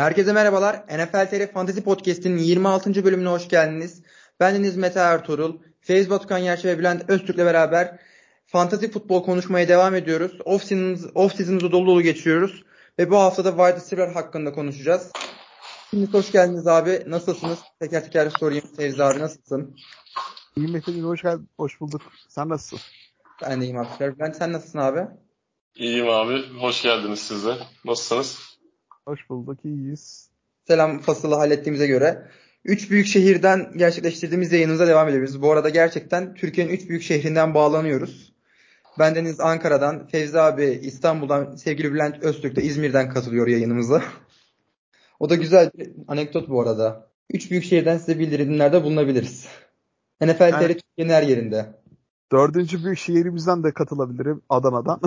Herkese merhabalar. NFL TR Fantasy Podcast'in 26. bölümüne hoş geldiniz. Ben Deniz Mete Ertuğrul, Feyz Batukan Yerçe ve Bülent Öztürk'le beraber fantasy futbol konuşmaya devam ediyoruz. Off season'ımızı off season'ımızı dolu dolu geçiriyoruz. Ve bu hafta da wide receiver hakkında konuşacağız. Şimdi hoş geldiniz abi. Nasılsınız? Teker teker sorayım. Feyz abi nasılsın? İyi Mete'cim hoş geldin. Hoş bulduk. Sen nasılsın? Ben de iyiyim abi. Bülent sen nasılsın abi? İyiyim abi. Hoş geldiniz siz de. Nasılsınız? Hoş bulduk. iyiyiz. Selam fasılı hallettiğimize göre. Üç büyük şehirden gerçekleştirdiğimiz yayınımıza devam ediyoruz. Bu arada gerçekten Türkiye'nin üç büyük şehrinden bağlanıyoruz. Ben Deniz Ankara'dan, Fevzi abi İstanbul'dan, sevgili Bülent Öztürk de İzmir'den katılıyor yayınımıza. O da güzel bir anekdot bu arada. Üç büyük şehirden size bildirimlerde bulunabiliriz. NFL yani, Türkiye'nin her yerinde. Dördüncü büyük şehrimizden de katılabilirim Adana'dan.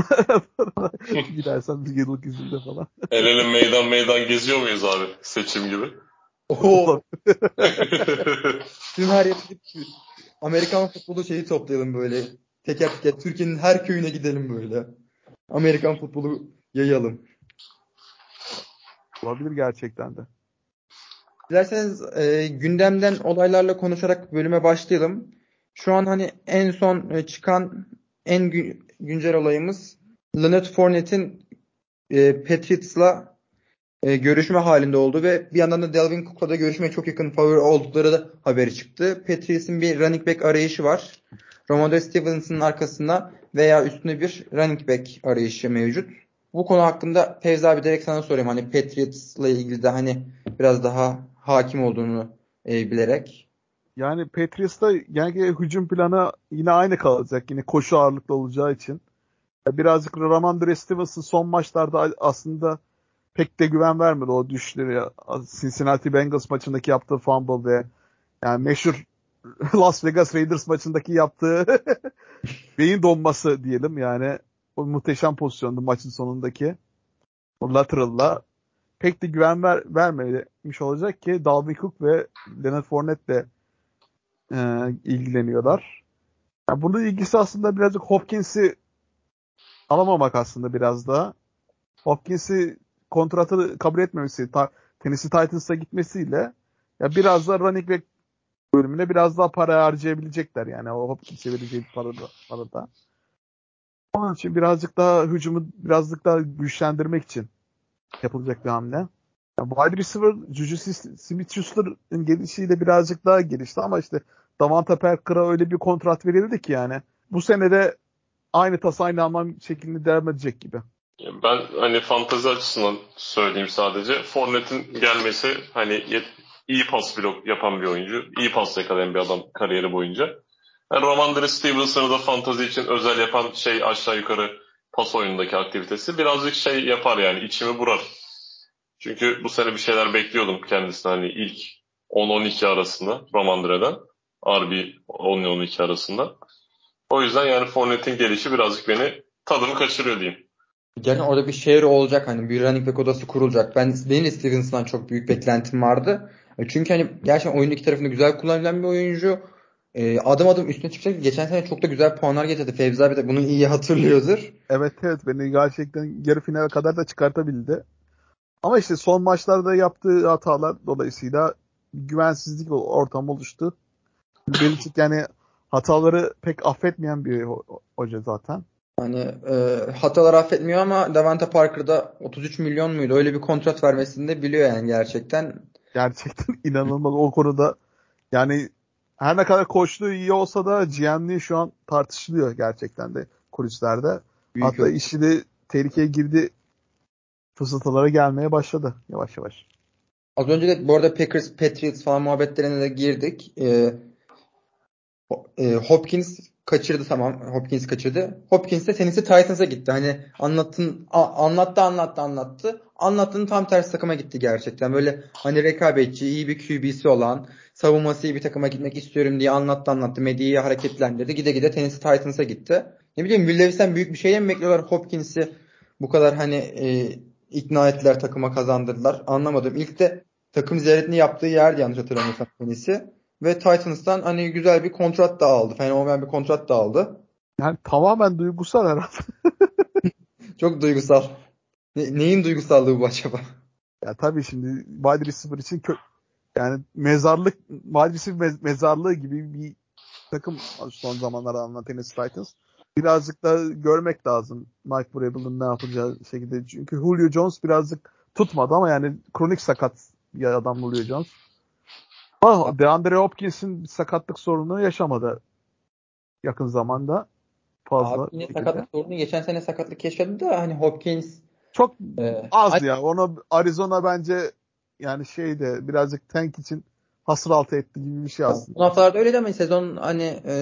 Gidersen bir yıllık izinde falan. El ele meydan meydan geziyor muyuz abi seçim gibi? Oo. Tüm her yere Amerikan futbolu şeyi toplayalım böyle. Teker teker Türkiye'nin her köyüne gidelim böyle. Amerikan futbolu yayalım. Olabilir gerçekten de. Dilerseniz e, gündemden olaylarla konuşarak bölüme başlayalım. Şu an hani en son e, çıkan en gü- güncel olayımız Leonard Fournette'in e, Patriots'la e, görüşme halinde oldu ve bir yandan da Delvin Cook'la da görüşmeye çok yakın favori oldukları da haberi çıktı. Patriots'ın bir running back arayışı var. Ramondre Stevenson'ın arkasında veya üstüne bir running back arayışı mevcut. Bu konu hakkında Fevzi abi direkt sana sorayım. Hani Patriots'la ilgili de hani biraz daha hakim olduğunu e, bilerek. Yani Patriots'ta yani hücum planı yine aynı kalacak. Yine koşu ağırlıklı olacağı için. Birazcık Ramondre Stevenson son maçlarda aslında pek de güven vermedi o düşleri. Cincinnati Bengals maçındaki yaptığı fumble ve yani meşhur Las Vegas Raiders maçındaki yaptığı beyin donması diyelim yani o muhteşem pozisyondu maçın sonundaki o lateral'la pek de güven ver, vermemiş olacak ki Dalvin Cook ve Leonard Fournette de e, ilgileniyorlar. Yani bunun ilgisi aslında birazcık Hopkins'i alamamak aslında biraz da. Hopkins'i kontratı kabul etmemesi, ta, Tennessee Titans'a gitmesiyle ya biraz da running back bölümüne biraz daha para harcayabilecekler yani o Hopkins'e vereceği parada, parada. Onun için birazcık daha hücumu birazcık daha güçlendirmek için yapılacak bir hamle. Yani wide receiver Juju Smith-Schuster'ın gelişiyle birazcık daha gelişti ama işte Davante Parker'a öyle bir kontrat verildi ki yani. Bu sene de aynı tas aynı anlam şeklinde devam edecek gibi. Ben hani fantazi açısından söyleyeyim sadece. Fournette'in gelmesi hani iyi pas blok yapan bir oyuncu. iyi pas yakalayan bir adam kariyeri boyunca. Yani Romandre Stevenson'ı da fantazi için özel yapan şey aşağı yukarı pas oyunundaki aktivitesi. Birazcık şey yapar yani içimi burar. Çünkü bu sene bir şeyler bekliyordum kendisine hani ilk 10-12 arasında Romandre'den. RB 10-12 arasında. O yüzden yani Fournette'in gelişi birazcık beni tadımı kaçırıyor diyeyim. Yani orada bir şehir olacak hani bir running back odası kurulacak. Ben benim Stevenson'dan çok büyük beklentim vardı. E, çünkü hani gerçekten oyunun iki tarafında güzel kullanılan bir oyuncu. E, adım adım üstüne çıkacak. Geçen sene çok da güzel puanlar getirdi. Fevzi abi de bunu iyi hatırlıyordur. Evet evet beni gerçekten yarı finale kadar da çıkartabildi. Ama işte son maçlarda yaptığı hatalar dolayısıyla güvensizlik ortamı oluştu. Belichick yani hataları pek affetmeyen bir hoca zaten. Hani e, hatalar affetmiyor ama Davante Parker'da 33 milyon muydu? Öyle bir kontrat vermesini de biliyor yani gerçekten. Gerçekten inanılmaz o konuda. Yani her ne kadar koçluğu iyi olsa da GM'liği şu an tartışılıyor gerçekten de kulislerde. Büyük Hatta yok. işi de tehlikeye girdi fısıltılara gelmeye başladı yavaş yavaş. Az önce de bu arada Packers, Patriots falan muhabbetlerine de girdik. Ee, e, Hopkins kaçırdı tamam. Hopkins kaçırdı. Hopkins de Tennessee Titans'a gitti. Hani anlattın a, anlattı anlattı anlattı. Anlattığın tam tersi takıma gitti gerçekten. Böyle hani rekabetçi, iyi bir QB'si olan, savunması iyi bir takıma gitmek istiyorum diye anlattı anlattı. Medyayı hareketlendirdi. Gide gide Tennessee Titans'a gitti. Ne bileyim Will Levis'ten büyük bir şey mi bekliyorlar Hopkins'i bu kadar hani e, ikna ettiler takıma kazandırdılar. Anlamadım. İlk de takım ziyaretini yaptığı yerdi yanlış hatırlamıyorsam Tennessee. Ve Titans'tan hani güzel bir kontrat da aldı. Fena olmayan bir kontrat da aldı. Yani tamamen duygusal herhalde. Çok duygusal. Ne, neyin duygusallığı bu acaba? Ya tabii şimdi wide receiver için kö yani mezarlık wide receiver mez- mezarlığı gibi bir takım son zamanlarda alınan Tennessee Titans. Birazcık da görmek lazım Mike Vrabel'ın ne yapacağı şekilde. Çünkü Julio Jones birazcık tutmadı ama yani kronik sakat bir adam Julio Jones. Ama DeAndre Hopkins'in sakatlık sorunu yaşamadı yakın zamanda. Fazla. Abi yine sakatlık sorunu geçen sene sakatlık yaşadı da hani Hopkins Çok e, az ya. Onu Arizona bence yani şeyde birazcık tank için hasır altı etti gibi bir şey aslında. Bu haftalarda öyle de ama sezon hani e,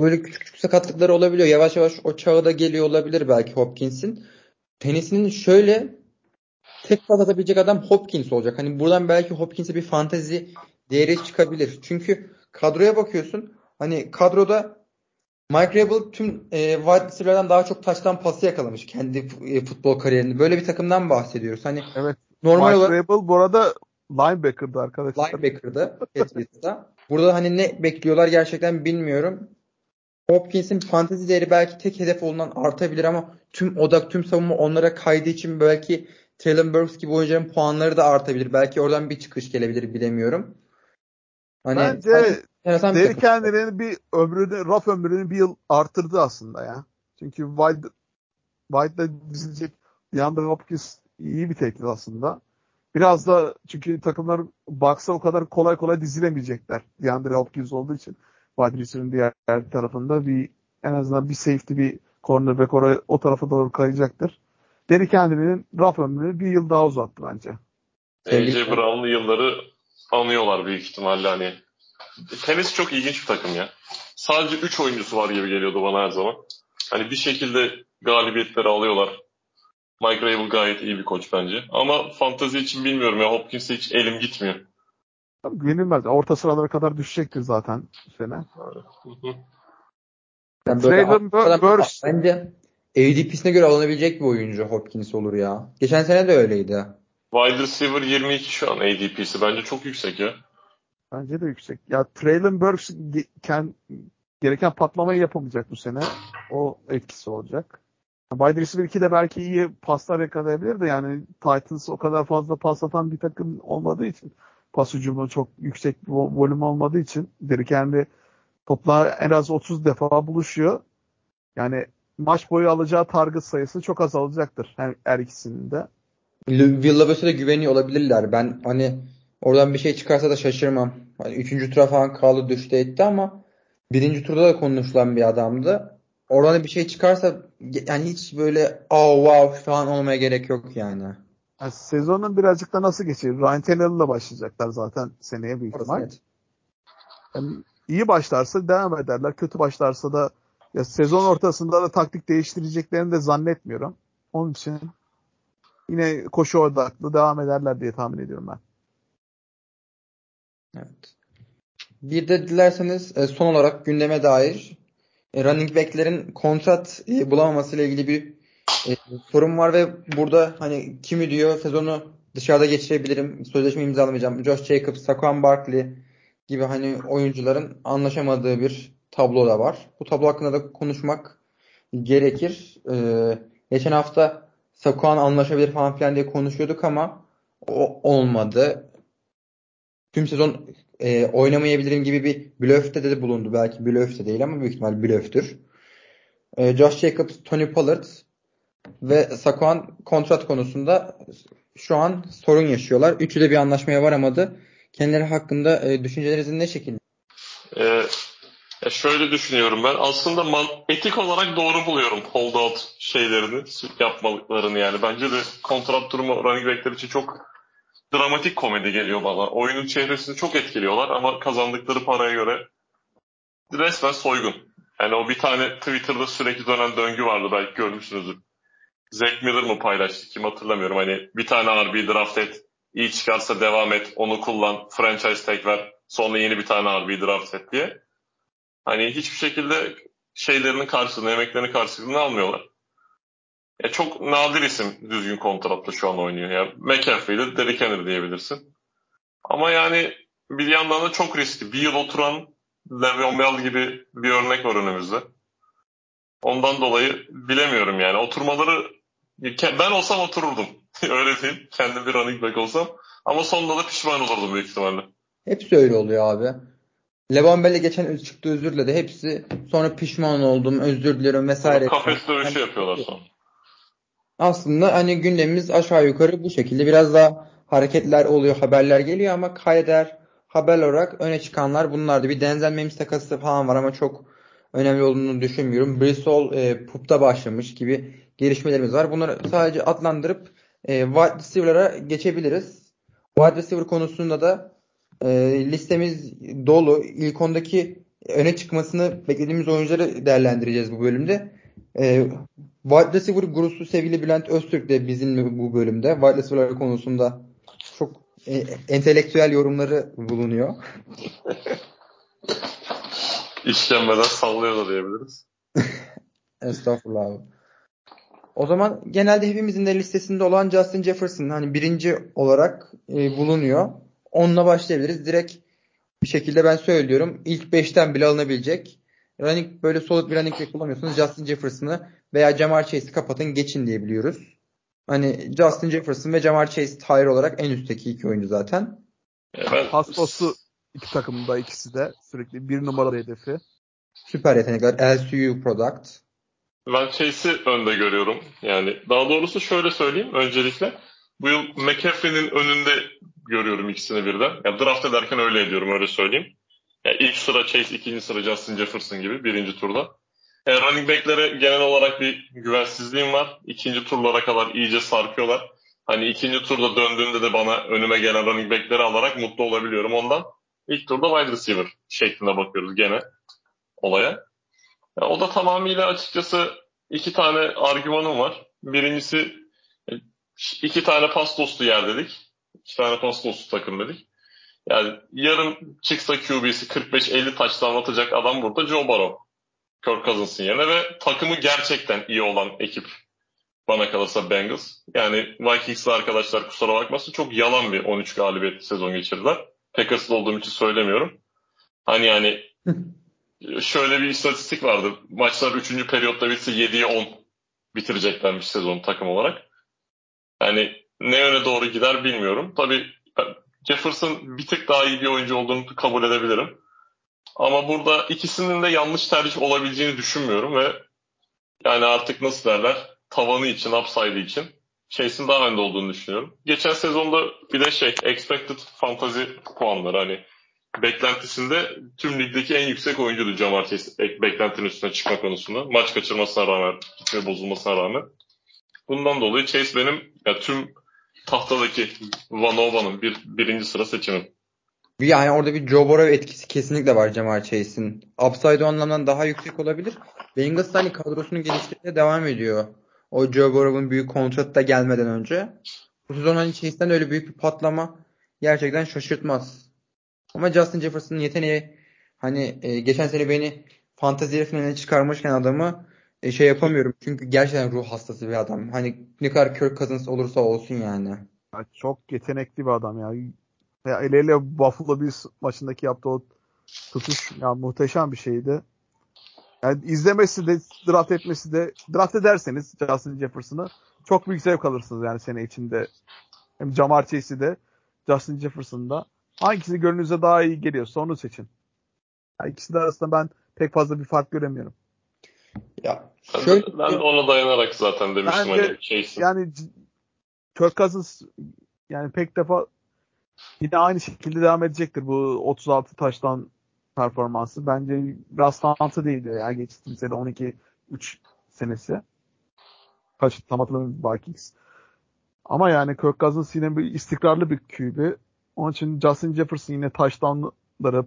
böyle küçük küçük sakatlıkları olabiliyor. Yavaş yavaş o çağı da geliyor olabilir belki Hopkins'in. Tenisinin şöyle tek pas atabilecek adam Hopkins olacak. Hani buradan belki Hopkins'e bir fantezi değeri çıkabilir. Çünkü kadroya bakıyorsun. Hani kadroda Mike Rabel tüm e, wide receiver'lardan daha çok taştan pası yakalamış kendi e, futbol kariyerinde. Böyle bir takımdan bahsediyoruz. Hani Evet. normal Mike olarak Vrabel bu arada linebacker'dı arkadaşlar. Linebacker'da Patriots'ta. Burada hani ne bekliyorlar gerçekten bilmiyorum. Hopkins'in fantezi değeri belki tek hedef olduğundan artabilir ama tüm odak, tüm savunma onlara kaydığı için belki Traylon Burks gibi oyuncuların puanları da artabilir. Belki oradan bir çıkış gelebilir bilemiyorum. Hani Bence bir Derrick takım. Henry'nin bir ömrünü, raf ömrünü bir yıl artırdı aslında ya. Çünkü White, White'la dizilecek DeAndre Hopkins iyi bir teklif aslında. Biraz da çünkü takımlar baksa o kadar kolay kolay dizilemeyecekler. DeAndre Hopkins olduğu için wide receiver'ın diğer tarafında bir en azından bir safety bir cornerback oraya, o tarafa doğru kayacaktır. Derrick Henry'nin raf ömrünü bir yıl daha uzattı bence. AJ Brown'lu yılları anıyorlar büyük ihtimalle hani. Tenis çok ilginç bir takım ya. Sadece 3 oyuncusu var gibi geliyordu bana her zaman. Hani bir şekilde galibiyetleri alıyorlar. Mike Rabel gayet iyi bir koç bence. Ama fantazi için bilmiyorum ya Hopkins'e hiç elim gitmiyor. Tabii Güvenilmez. Orta sıralara kadar düşecektir zaten bu sene. Yani böyle Traylon adam- Burks bence ADP'sine göre alınabilecek bir oyuncu Hopkins olur ya. Geçen sene de öyleydi. Wide receiver 22 şu an ADP'si. Bence çok yüksek ya. Bence de yüksek. Ya Traylon Burks ge- ken- gereken patlamayı yapamayacak bu sene. O etkisi olacak. Wide receiver 2 de belki iyi paslar yakalayabilir de yani Titans o kadar fazla pas atan bir takım olmadığı için pas hücumu çok yüksek bir vo- volüm olmadığı için Derrick Henry topla en az 30 defa buluşuyor. Yani maç boyu alacağı target sayısı çok azalacaktır her, her ikisinin de. Villavers'e de güveniyor olabilirler. Ben hani oradan bir şey çıkarsa da şaşırmam. Hani üçüncü tura falan kaldı düştü etti ama birinci turda da konuşulan bir adamdı. Oradan da bir şey çıkarsa yani hiç böyle oh wow falan olmaya gerek yok yani. Yani sezonun birazcık da nasıl geçecek? Ryan Tannehill'la başlayacaklar zaten seneye büyük ihtimal. net. Yani iyi başlarsa devam ederler. Kötü başlarsa da ya sezon ortasında da taktik değiştireceklerini de zannetmiyorum. Onun için yine koşu odaklı devam ederler diye tahmin ediyorum ben. Evet. Bir de dilerseniz e, son olarak gündeme dair e, running back'lerin kontrat e, bulamaması ile ilgili bir sorun var ve burada hani kimi diyor sezonu dışarıda geçirebilirim, sözleşme imzalamayacağım. Josh Jacobs, Saquon Barkley gibi hani oyuncuların anlaşamadığı bir tablo da var. Bu tablo hakkında da konuşmak gerekir. E, geçen hafta Saquon anlaşabilir falan filan diye konuşuyorduk ama o olmadı. Tüm sezon e, oynamayabilirim gibi bir blöfte de bulundu. Belki blöf de değil ama büyük ihtimal blöftür. E, Josh Jacobs, Tony Pollard ve Saquon kontrat konusunda şu an sorun yaşıyorlar. Üçü de bir anlaşmaya varamadı. Kendileri hakkında e, düşünceleriniz ne şekilde? Ee, ya şöyle düşünüyorum ben. Aslında man- etik olarak doğru buluyorum holdout şeylerini, yapmalıklarını yani. Bence de kontrat durumu running backler için çok dramatik komedi geliyor bana. Oyunun çehresini çok etkiliyorlar ama kazandıkları paraya göre resmen soygun. Yani o bir tane Twitter'da sürekli dönen döngü vardı belki görmüşsünüzdür. Zack Miller mı paylaştı kim hatırlamıyorum. Hani bir tane RB draft et, iyi çıkarsa devam et, onu kullan, franchise tag ver, sonra yeni bir tane RB draft et diye. Hani hiçbir şekilde şeylerinin karşılığını, emeklerinin karşılığını almıyorlar. Ya çok nadir isim düzgün kontratla şu an oynuyor. Yani McAfee'de Derrick Henry diyebilirsin. Ama yani bir yandan da çok riskli. Bir yıl oturan Le'Veon Bell gibi bir örnek var önümüzde. Ondan dolayı bilemiyorum yani. Oturmaları Ben olsam otururdum. öyle değil. Kendim bir running back olsam. Ama sonunda da pişman olurdum büyük ihtimalle. Hepsi öyle oluyor abi. Levan Bell'e geçen çıktı özür diledi. Hepsi sonra pişman oldum, özür dilerim vesaire. Kafes dövüşü yani, yapıyorlar sonra. Aslında hani gündemimiz aşağı yukarı bu şekilde. Biraz daha hareketler oluyor, haberler geliyor ama kayder haber olarak öne çıkanlar bunlardı. Bir Denzel Mims takası falan var ama çok önemli olduğunu düşünmüyorum. Bristol e, pupta başlamış gibi gelişmelerimiz var. Bunları sadece adlandırıp e, wide receiver'lara geçebiliriz. Wide receiver konusunda da e, listemiz dolu. İlk ondaki öne çıkmasını beklediğimiz oyuncuları değerlendireceğiz bu bölümde. E, wide receiver gurusu sevgili Bülent Öztürk de bizim bu bölümde. Wide receiver konusunda çok e, entelektüel yorumları bulunuyor. İşkembeden sallıyor da diyebiliriz. Estağfurullah abi. O zaman genelde hepimizin de listesinde olan Justin Jefferson hani birinci olarak e, bulunuyor. Onunla başlayabiliriz. Direkt bir şekilde ben söylüyorum. İlk 5'ten bile alınabilecek. Running böyle solid bir running back bulamıyorsunuz. Justin Jefferson'ı veya Jamar Chase'i kapatın geçin diyebiliyoruz. Hani Justin Jefferson ve Jamar Chase tire olarak en üstteki iki oyuncu zaten. Evet. Pastosu iki takımda ikisi de sürekli bir numaralı hedefi. Süper yetenekler. LSU product. Ben Chase'i önde görüyorum. Yani daha doğrusu şöyle söyleyeyim öncelikle. Bu yıl McAfee'nin önünde görüyorum ikisini birden. Yani draft ederken öyle ediyorum öyle söyleyeyim. Yani ilk sıra Chase, ikinci sıra Justin Jefferson gibi birinci turda. Yani running back'lere genel olarak bir güvensizliğim var. İkinci turlara kadar iyice sarkıyorlar. Hani ikinci turda döndüğünde de bana önüme gelen running back'leri alarak mutlu olabiliyorum ondan. İlk turda wide receiver şeklinde bakıyoruz gene olaya. Yani o da tamamıyla açıkçası iki tane argümanım var. Birincisi iki tane pas dostu yer dedik. İki tane pas dostu takım dedik. Yani yarın çıksa QB'si 45-50 taçla anlatacak adam burada Joe Burrow. Kirk Cousins'ın yerine ve takımı gerçekten iyi olan ekip bana kalırsa Bengals. Yani Vikings'li arkadaşlar kusura bakmasın çok yalan bir 13 galibiyet sezon geçirdiler. Packers'lı olduğum için söylemiyorum. Hani yani şöyle bir istatistik vardı. Maçlar 3. periyotta bitse 7'ye 10 bitireceklermiş sezon takım olarak. Yani ne yöne doğru gider bilmiyorum. Tabii Jefferson bir tık daha iyi bir oyuncu olduğunu kabul edebilirim. Ama burada ikisinin de yanlış tercih olabileceğini düşünmüyorum ve yani artık nasıl derler tavanı için, upside için Chase'in daha önde olduğunu düşünüyorum. Geçen sezonda bir de şey expected fantasy puanları hani beklentisinde tüm ligdeki en yüksek oyuncuydu Jamar Chase beklentinin üstüne çıkma konusunda. Maç kaçırmasına rağmen, gitme bozulmasına rağmen. Bundan dolayı Chase benim ya tüm tahtadaki Vanova'nın bir, birinci sıra seçimim. Yani orada bir Joe Burrow etkisi kesinlikle var Jamar Chase'in. Upside o anlamdan daha yüksek olabilir. Bengals hani kadrosunun geliştirmeye devam ediyor. O Joe Burrow'un büyük kontratı da gelmeden önce. Bu sezon hani Chase'den öyle büyük bir patlama gerçekten şaşırtmaz. Ama Justin Jefferson'ın yeteneği hani e, geçen sene beni fantezi finaline çıkarmışken adamı e, şey yapamıyorum. Çünkü gerçekten ruh hastası bir adam. Hani ne kadar Kirk Cousins olursa olsun yani. Ya çok yetenekli bir adam ya. ya el ele Buffalo Bills maçındaki yaptığı o tutuş ya muhteşem bir şeydi. Yani izlemesi de draft etmesi de draft ederseniz Justin Jefferson'ı çok büyük zevk alırsınız yani sene içinde. Hem Jamar Chase'i de Justin Jefferson'da. Hangisi gönlünüze daha iyi geliyorsa onu seçin. Yani ikisi de arasında ben pek fazla bir fark göremiyorum. Ya şöyle, ben, ben de ona dayanarak zaten demiştim hani Chase'in. Yani Kirk Cousins yani pek defa yine aynı şekilde devam edecektir bu 36 taştan performansı. Bence rastlantı değildi ya geçtiğimiz sene 12 3 senesi. Kaç tam hatırlamıyorum Vikings. Ama yani Kirk Cousins yine bir istikrarlı bir QB. Onun için Justin Jefferson yine taştanları,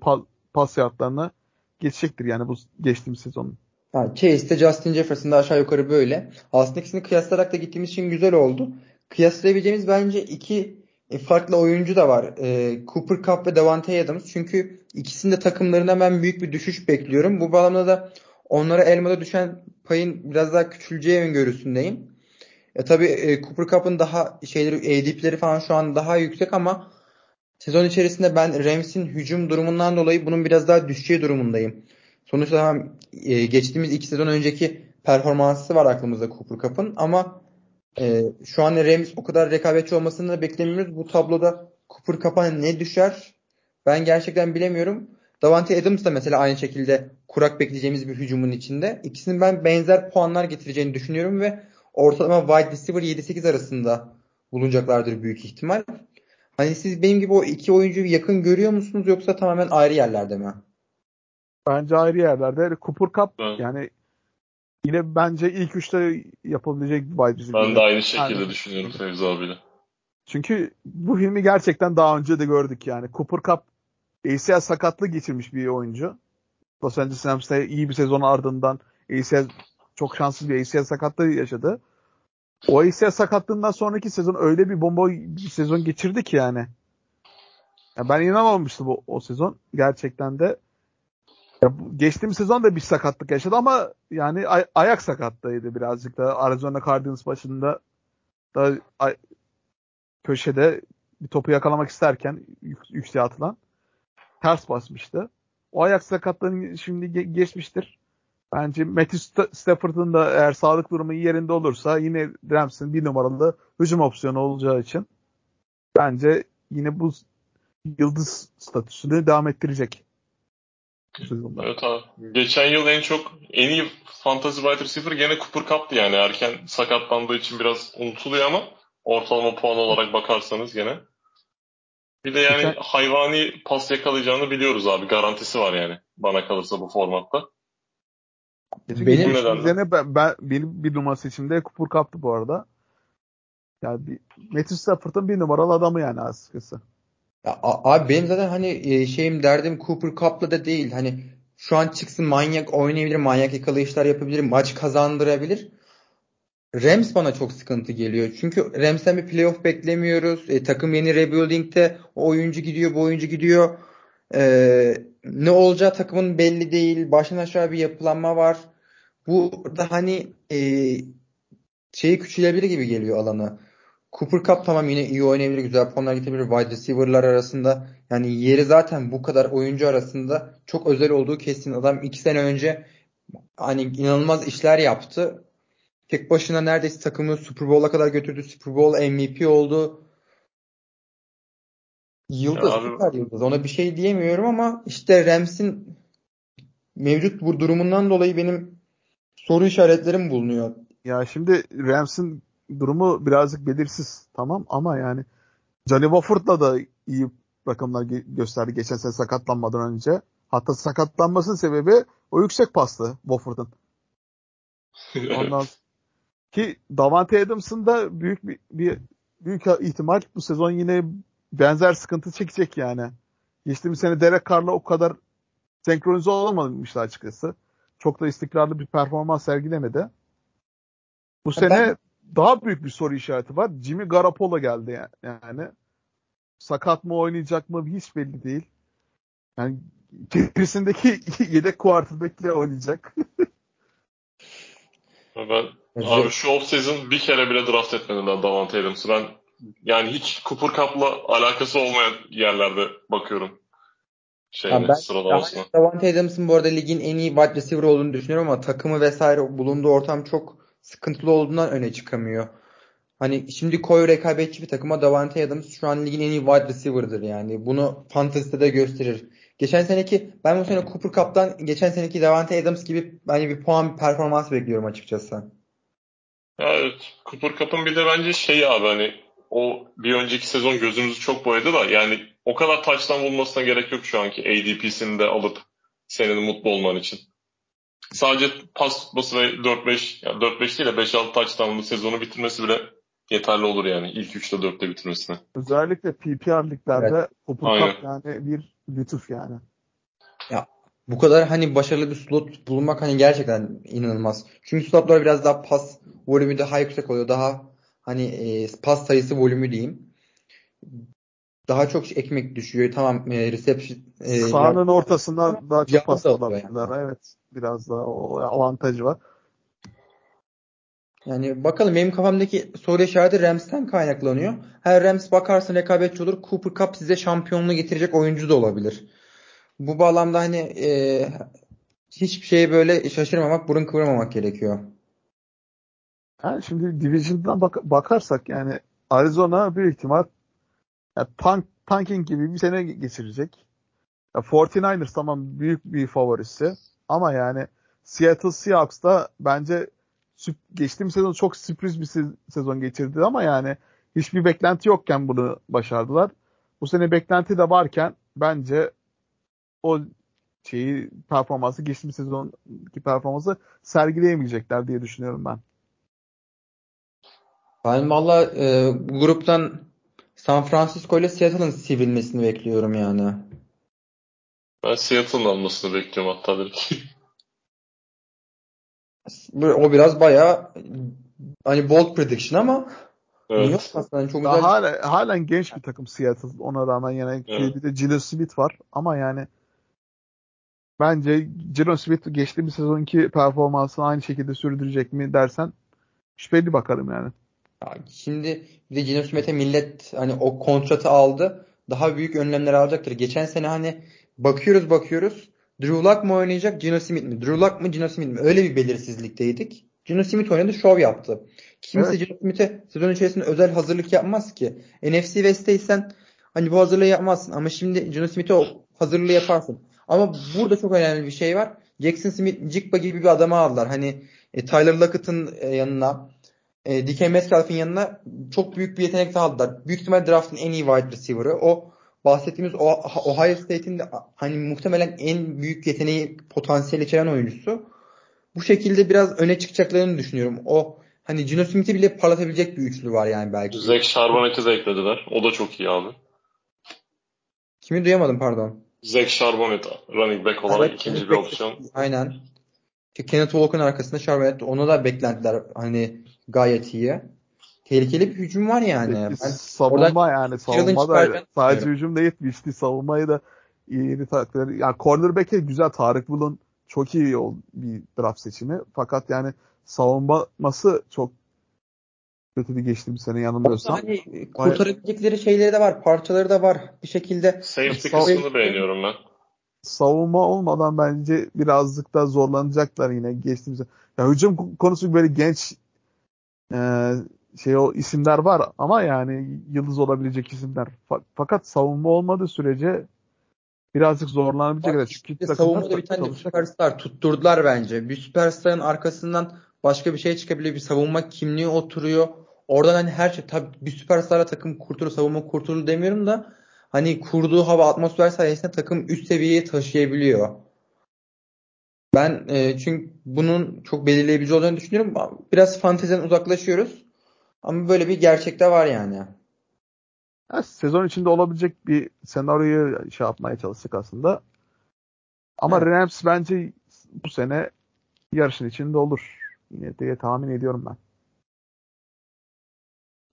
pas yardlarına geçecektir yani bu geçtiğimiz sezonun. Yani Chase'de Justin Jefferson'da aşağı yukarı böyle. Aslında ikisini kıyaslayarak da gittiğimiz için güzel oldu. Kıyaslayabileceğimiz bence iki e, farklı oyuncu da var. E, Cooper Cup ve Davante Adams. Çünkü ikisinin de takımlarında ben büyük bir düşüş bekliyorum. Bu bağlamda da onlara elmada düşen payın biraz daha küçüleceği öngörüsündeyim. E tabi e, Cooper Cup'ın daha şeyleri ADP'leri falan şu an daha yüksek ama sezon içerisinde ben Rams'in hücum durumundan dolayı bunun biraz daha düşeceği durumundayım. Sonuçta e, geçtiğimiz iki sezon önceki performansı var aklımızda Cooper Cup'ın ama e, şu an Rams o kadar rekabetçi olmasını da beklemiyoruz. Bu tabloda Cooper Cup'a ne düşer? Ben gerçekten bilemiyorum. Davante Adams da mesela aynı şekilde kurak bekleyeceğimiz bir hücumun içinde. İkisinin ben benzer puanlar getireceğini düşünüyorum ve ortalama wide receiver 7-8 arasında bulunacaklardır büyük ihtimal. Hani siz benim gibi o iki oyuncuyu yakın görüyor musunuz yoksa tamamen ayrı yerlerde mi? Bence ayrı yerlerde. Cooper Cup Evet. yani yine bence ilk üçte yapılabilecek bir wide receiver. Ben de aynı şekilde Yani- düşünüyorum Fevzi abiyle. Çünkü bu filmi gerçekten daha önce de gördük yani. Cooper Cup ACL sakatlığı geçirmiş bir oyuncu. Los Angeles Rams'te iyi bir sezon ardından ACL çok şanssız bir ACL sakatlığı yaşadı. O ACL sakatlığından sonraki sezon öyle bir bomba bir sezon geçirdi ki yani. Ya ben inanamamıştım o, o sezon. Gerçekten de ya bu, geçtiğimiz sezon da bir sakatlık yaşadı ama yani ay- ayak sakatlığıydı birazcık da Arizona Cardinals başında da ay- köşede bir topu yakalamak isterken yük- yükseğe atılan ters basmıştı. O ayak sakatlığını şimdi ge- geçmiştir. Bence Matthew Sta- Stafford'ın da eğer sağlık durumu iyi yerinde olursa yine Rams'in bir numaralı hücum opsiyonu olacağı için bence yine bu yıldız statüsünü devam ettirecek. Sezonda. Evet abi. Geçen yıl en çok en iyi fantasy wide receiver gene Cooper Cup'tı yani. Erken sakatlandığı için biraz unutuluyor ama ortalama puan olarak bakarsanız gene. Bir de yani Geçen- hayvani pas yakalayacağını biliyoruz abi. Garantisi var yani. Bana kalırsa bu formatta. Benim- üzerine ben, ben, benim bir numarası içimde Cooper Cup'tı bu arada. Yani bir, Matthew Stafford'ın bir numaralı adamı yani açıkçası. Ya, abi benim zaten hani e, şeyim derdim Cooper Cup'la da değil. Hani şu an çıksın manyak oynayabilir, manyak yakalayışlar yapabilir, maç kazandırabilir. Rams bana çok sıkıntı geliyor. Çünkü Rams'ten bir playoff beklemiyoruz. E, takım yeni rebuilding'de o oyuncu gidiyor, bu oyuncu gidiyor. E, ne olacağı takımın belli değil. Baştan aşağı bir yapılanma var. Burada hani e, şeyi küçülebilir gibi geliyor alanı. Cooper Cup tamam yine iyi oynayabilir, güzel puanlar getirebilir. Wide receiver'lar arasında yani yeri zaten bu kadar oyuncu arasında çok özel olduğu kesin. Adam iki sene önce hani inanılmaz işler yaptı. Tek başına neredeyse takımı Super Bowl'a kadar götürdü. Super Bowl MVP oldu. Yıldız, Ya abi- süper yıldız. Ona bir şey diyemiyorum ama işte Rams'in mevcut bu durumundan dolayı benim soru işaretlerim bulunuyor. Ya şimdi Rams'in durumu birazcık belirsiz tamam ama yani Johnny Wofford'la da iyi rakamlar gösterdi geçen sene sakatlanmadan önce. Hatta sakatlanmasının sebebi o yüksek pastı Wofford'un. Ondan ki Davante Adams'ın da büyük bir, bir büyük ihtimal bu sezon yine benzer sıkıntı çekecek yani. Geçtiğimiz sene Derek Carr'la o kadar senkronize olamamıştı açıkçası. Çok da istikrarlı bir performans sergilemedi. Bu Ya sene ben- daha büyük bir soru işareti var. Jimmy Garoppolo geldi ya- yani. Sakat mı oynayacak mı hiç belli değil. Yani gerisindeki yedek quarterback'le oynayacak. Ben Abi şu off-season bir kere bile draft etmediler Davante Adams'ı. Ben yani hiç Cooper Cup'la alakası olmayan yerlerde bakıyorum. Şeyine, ben sıralamasına. Davante Adams'ın bu arada ligin en iyi wide receiver olduğunu düşünüyorum ama takımı vesaire bulunduğu ortam çok sıkıntılı olduğundan öne çıkamıyor. Hani şimdi koy rekabetçi bir takıma Davante Adams şu an ligin en iyi wide receiver'dır yani. Bunu fantasy'de de gösterir. Geçen seneki ben bu sene Cooper Cup'tan geçen seneki Davante Adams gibi hani bir puan performans bekliyorum açıkçası. Evet. Cooper Cup'ın bir de bence şeyi abi hani o bir önceki sezon gözümüzü çok boyadı da yani o kadar taçtan bulmasına gerek yok şu anki ADP'sini de alıp senin mutlu olman için. Sadece pas tutması ve 4-5 yani 4-5 değil de 5-6 taçtanlı sezonu bitirmesi bile yeterli olur yani ilk 3'te 4'te bitirmesine. Özellikle PPR liglerde Aynen. Cup yani bir lütuf yani. Bu kadar hani başarılı bir slot bulunmak hani gerçekten inanılmaz. Çünkü slotlar biraz daha pas volümü daha yüksek oluyor. Daha hani e, pas sayısı volümü diyeyim. Daha çok ekmek düşüyor. Tamam e, reception e, Sahanın ortasından daha çok pas alabilirler. Evet. Biraz daha o avantajı var. Yani bakalım benim kafamdaki soru işareti Rams'ten kaynaklanıyor. Her Rams bakarsın rekabetçi olur. Cooper Cup size şampiyonluğu getirecek oyuncu da olabilir. Bu bağlamda hani e, hiçbir şeye böyle şaşırmamak, burun kıvırmamak gerekiyor. Yani şimdi Division'dan bak bakarsak yani Arizona büyük ihtimal yani tank, tanking gibi bir sene geçirecek. Ya 49ers tamam büyük bir favorisi ama yani Seattle Seahawks da bence geçtiğim sezon çok sürpriz bir sezon geçirdi ama yani hiçbir beklenti yokken bunu başardılar. Bu sene beklenti de varken bence o şeyi performansı geçtiğimiz sezonki performansı sergileyemeyecekler diye düşünüyorum ben. Ben valla e, gruptan San Francisco ile Seattle'ın sivilmesini bekliyorum yani. Ben Seattle'ın almasını bekliyorum hatta direkt. o biraz bayağı hani bold prediction ama evet. yok aslında çok güzel. Hala, halen genç bir takım Seattle ona rağmen yani evet. bir de Gino Smith var ama yani bence Gino Smith geçtiğimiz sezonki performansını aynı şekilde sürdürecek mi dersen şüpheli bakarım yani. Şimdi bir de Gino Smith'e millet hani o kontratı aldı. Daha büyük önlemler alacaktır. Geçen sene hani bakıyoruz bakıyoruz. Drew Luck mı oynayacak Gino Smith mi? Drew Luck mı Gino Smith mi? Öyle bir belirsizlikteydik. Gino Smith oynadı şov yaptı. Kimse evet. Gino Smith'e sezon içerisinde özel hazırlık yapmaz ki. NFC West'teysen hani bu hazırlığı yapmazsın ama şimdi Gino Smith'e o hazırlığı yaparsın. Ama burada çok önemli bir şey var. Jackson Smith, Jigba gibi bir adamı aldılar. Hani e, Tyler Lockett'ın e, yanına e, DK Metcalf'in yanına çok büyük bir yetenek aldılar. Büyük ihtimal draftın en iyi wide receiver'ı. O bahsettiğimiz Ohio State'in de hani muhtemelen en büyük yeteneği potansiyel içeren oyuncusu. Bu şekilde biraz öne çıkacaklarını düşünüyorum. O hani Gino Smith'i bile parlatabilecek bir üçlü var yani belki. Zach Charbonnet'i de eklediler. O da çok iyi abi. Kimi duyamadım pardon. Zach Charbonnet running back olarak evet, ikinci bir opsiyon. Aynen. Kenneth Walker'ın arkasında Charbonnet. Ona da beklentiler hani gayet iyi. Tehlikeli bir hücum var yani. Ben savunma yani savunma da sadece hücum değil işte savunmayı da iyi bir takdir. Yani cornerback'e güzel Tarık Bulun çok iyi yol bir draft seçimi. Fakat yani savunması çok kötü bir geçtiğimiz sene yanılmıyorsam. Hani kurtarabilecekleri şeyleri de var, parçaları da var. Bir şekilde safety kısmını beğeniyorum ben. Savunma olmadan bence birazcık da zorlanacaklar yine geçtiğimiz ya hücum konusu böyle genç e, şey o isimler var ama yani yıldız olabilecek isimler. Fakat savunma olmadığı sürece birazcık zorlanabilecekler. Çünkü savunmada bir tane süperstar tutturdular bence. Bir süperstarın arkasından başka bir şey çıkabiliyor. Bir savunma kimliği oturuyor. Oradan hani her şey tabii bir süperstarla takım kurtulur, savunma kurtulur demiyorum da hani kurduğu hava atmosfer sayesinde takım üst seviyeye taşıyabiliyor. Ben e, çünkü bunun çok belirleyici olduğunu düşünüyorum. Biraz fanteziden uzaklaşıyoruz. Ama böyle bir gerçekte var yani. Ya, sezon içinde olabilecek bir senaryoyu şey yapmaya çalıştık aslında. Ama evet. Rams bence bu sene yarışın içinde olur. Yine diye tahmin ediyorum ben.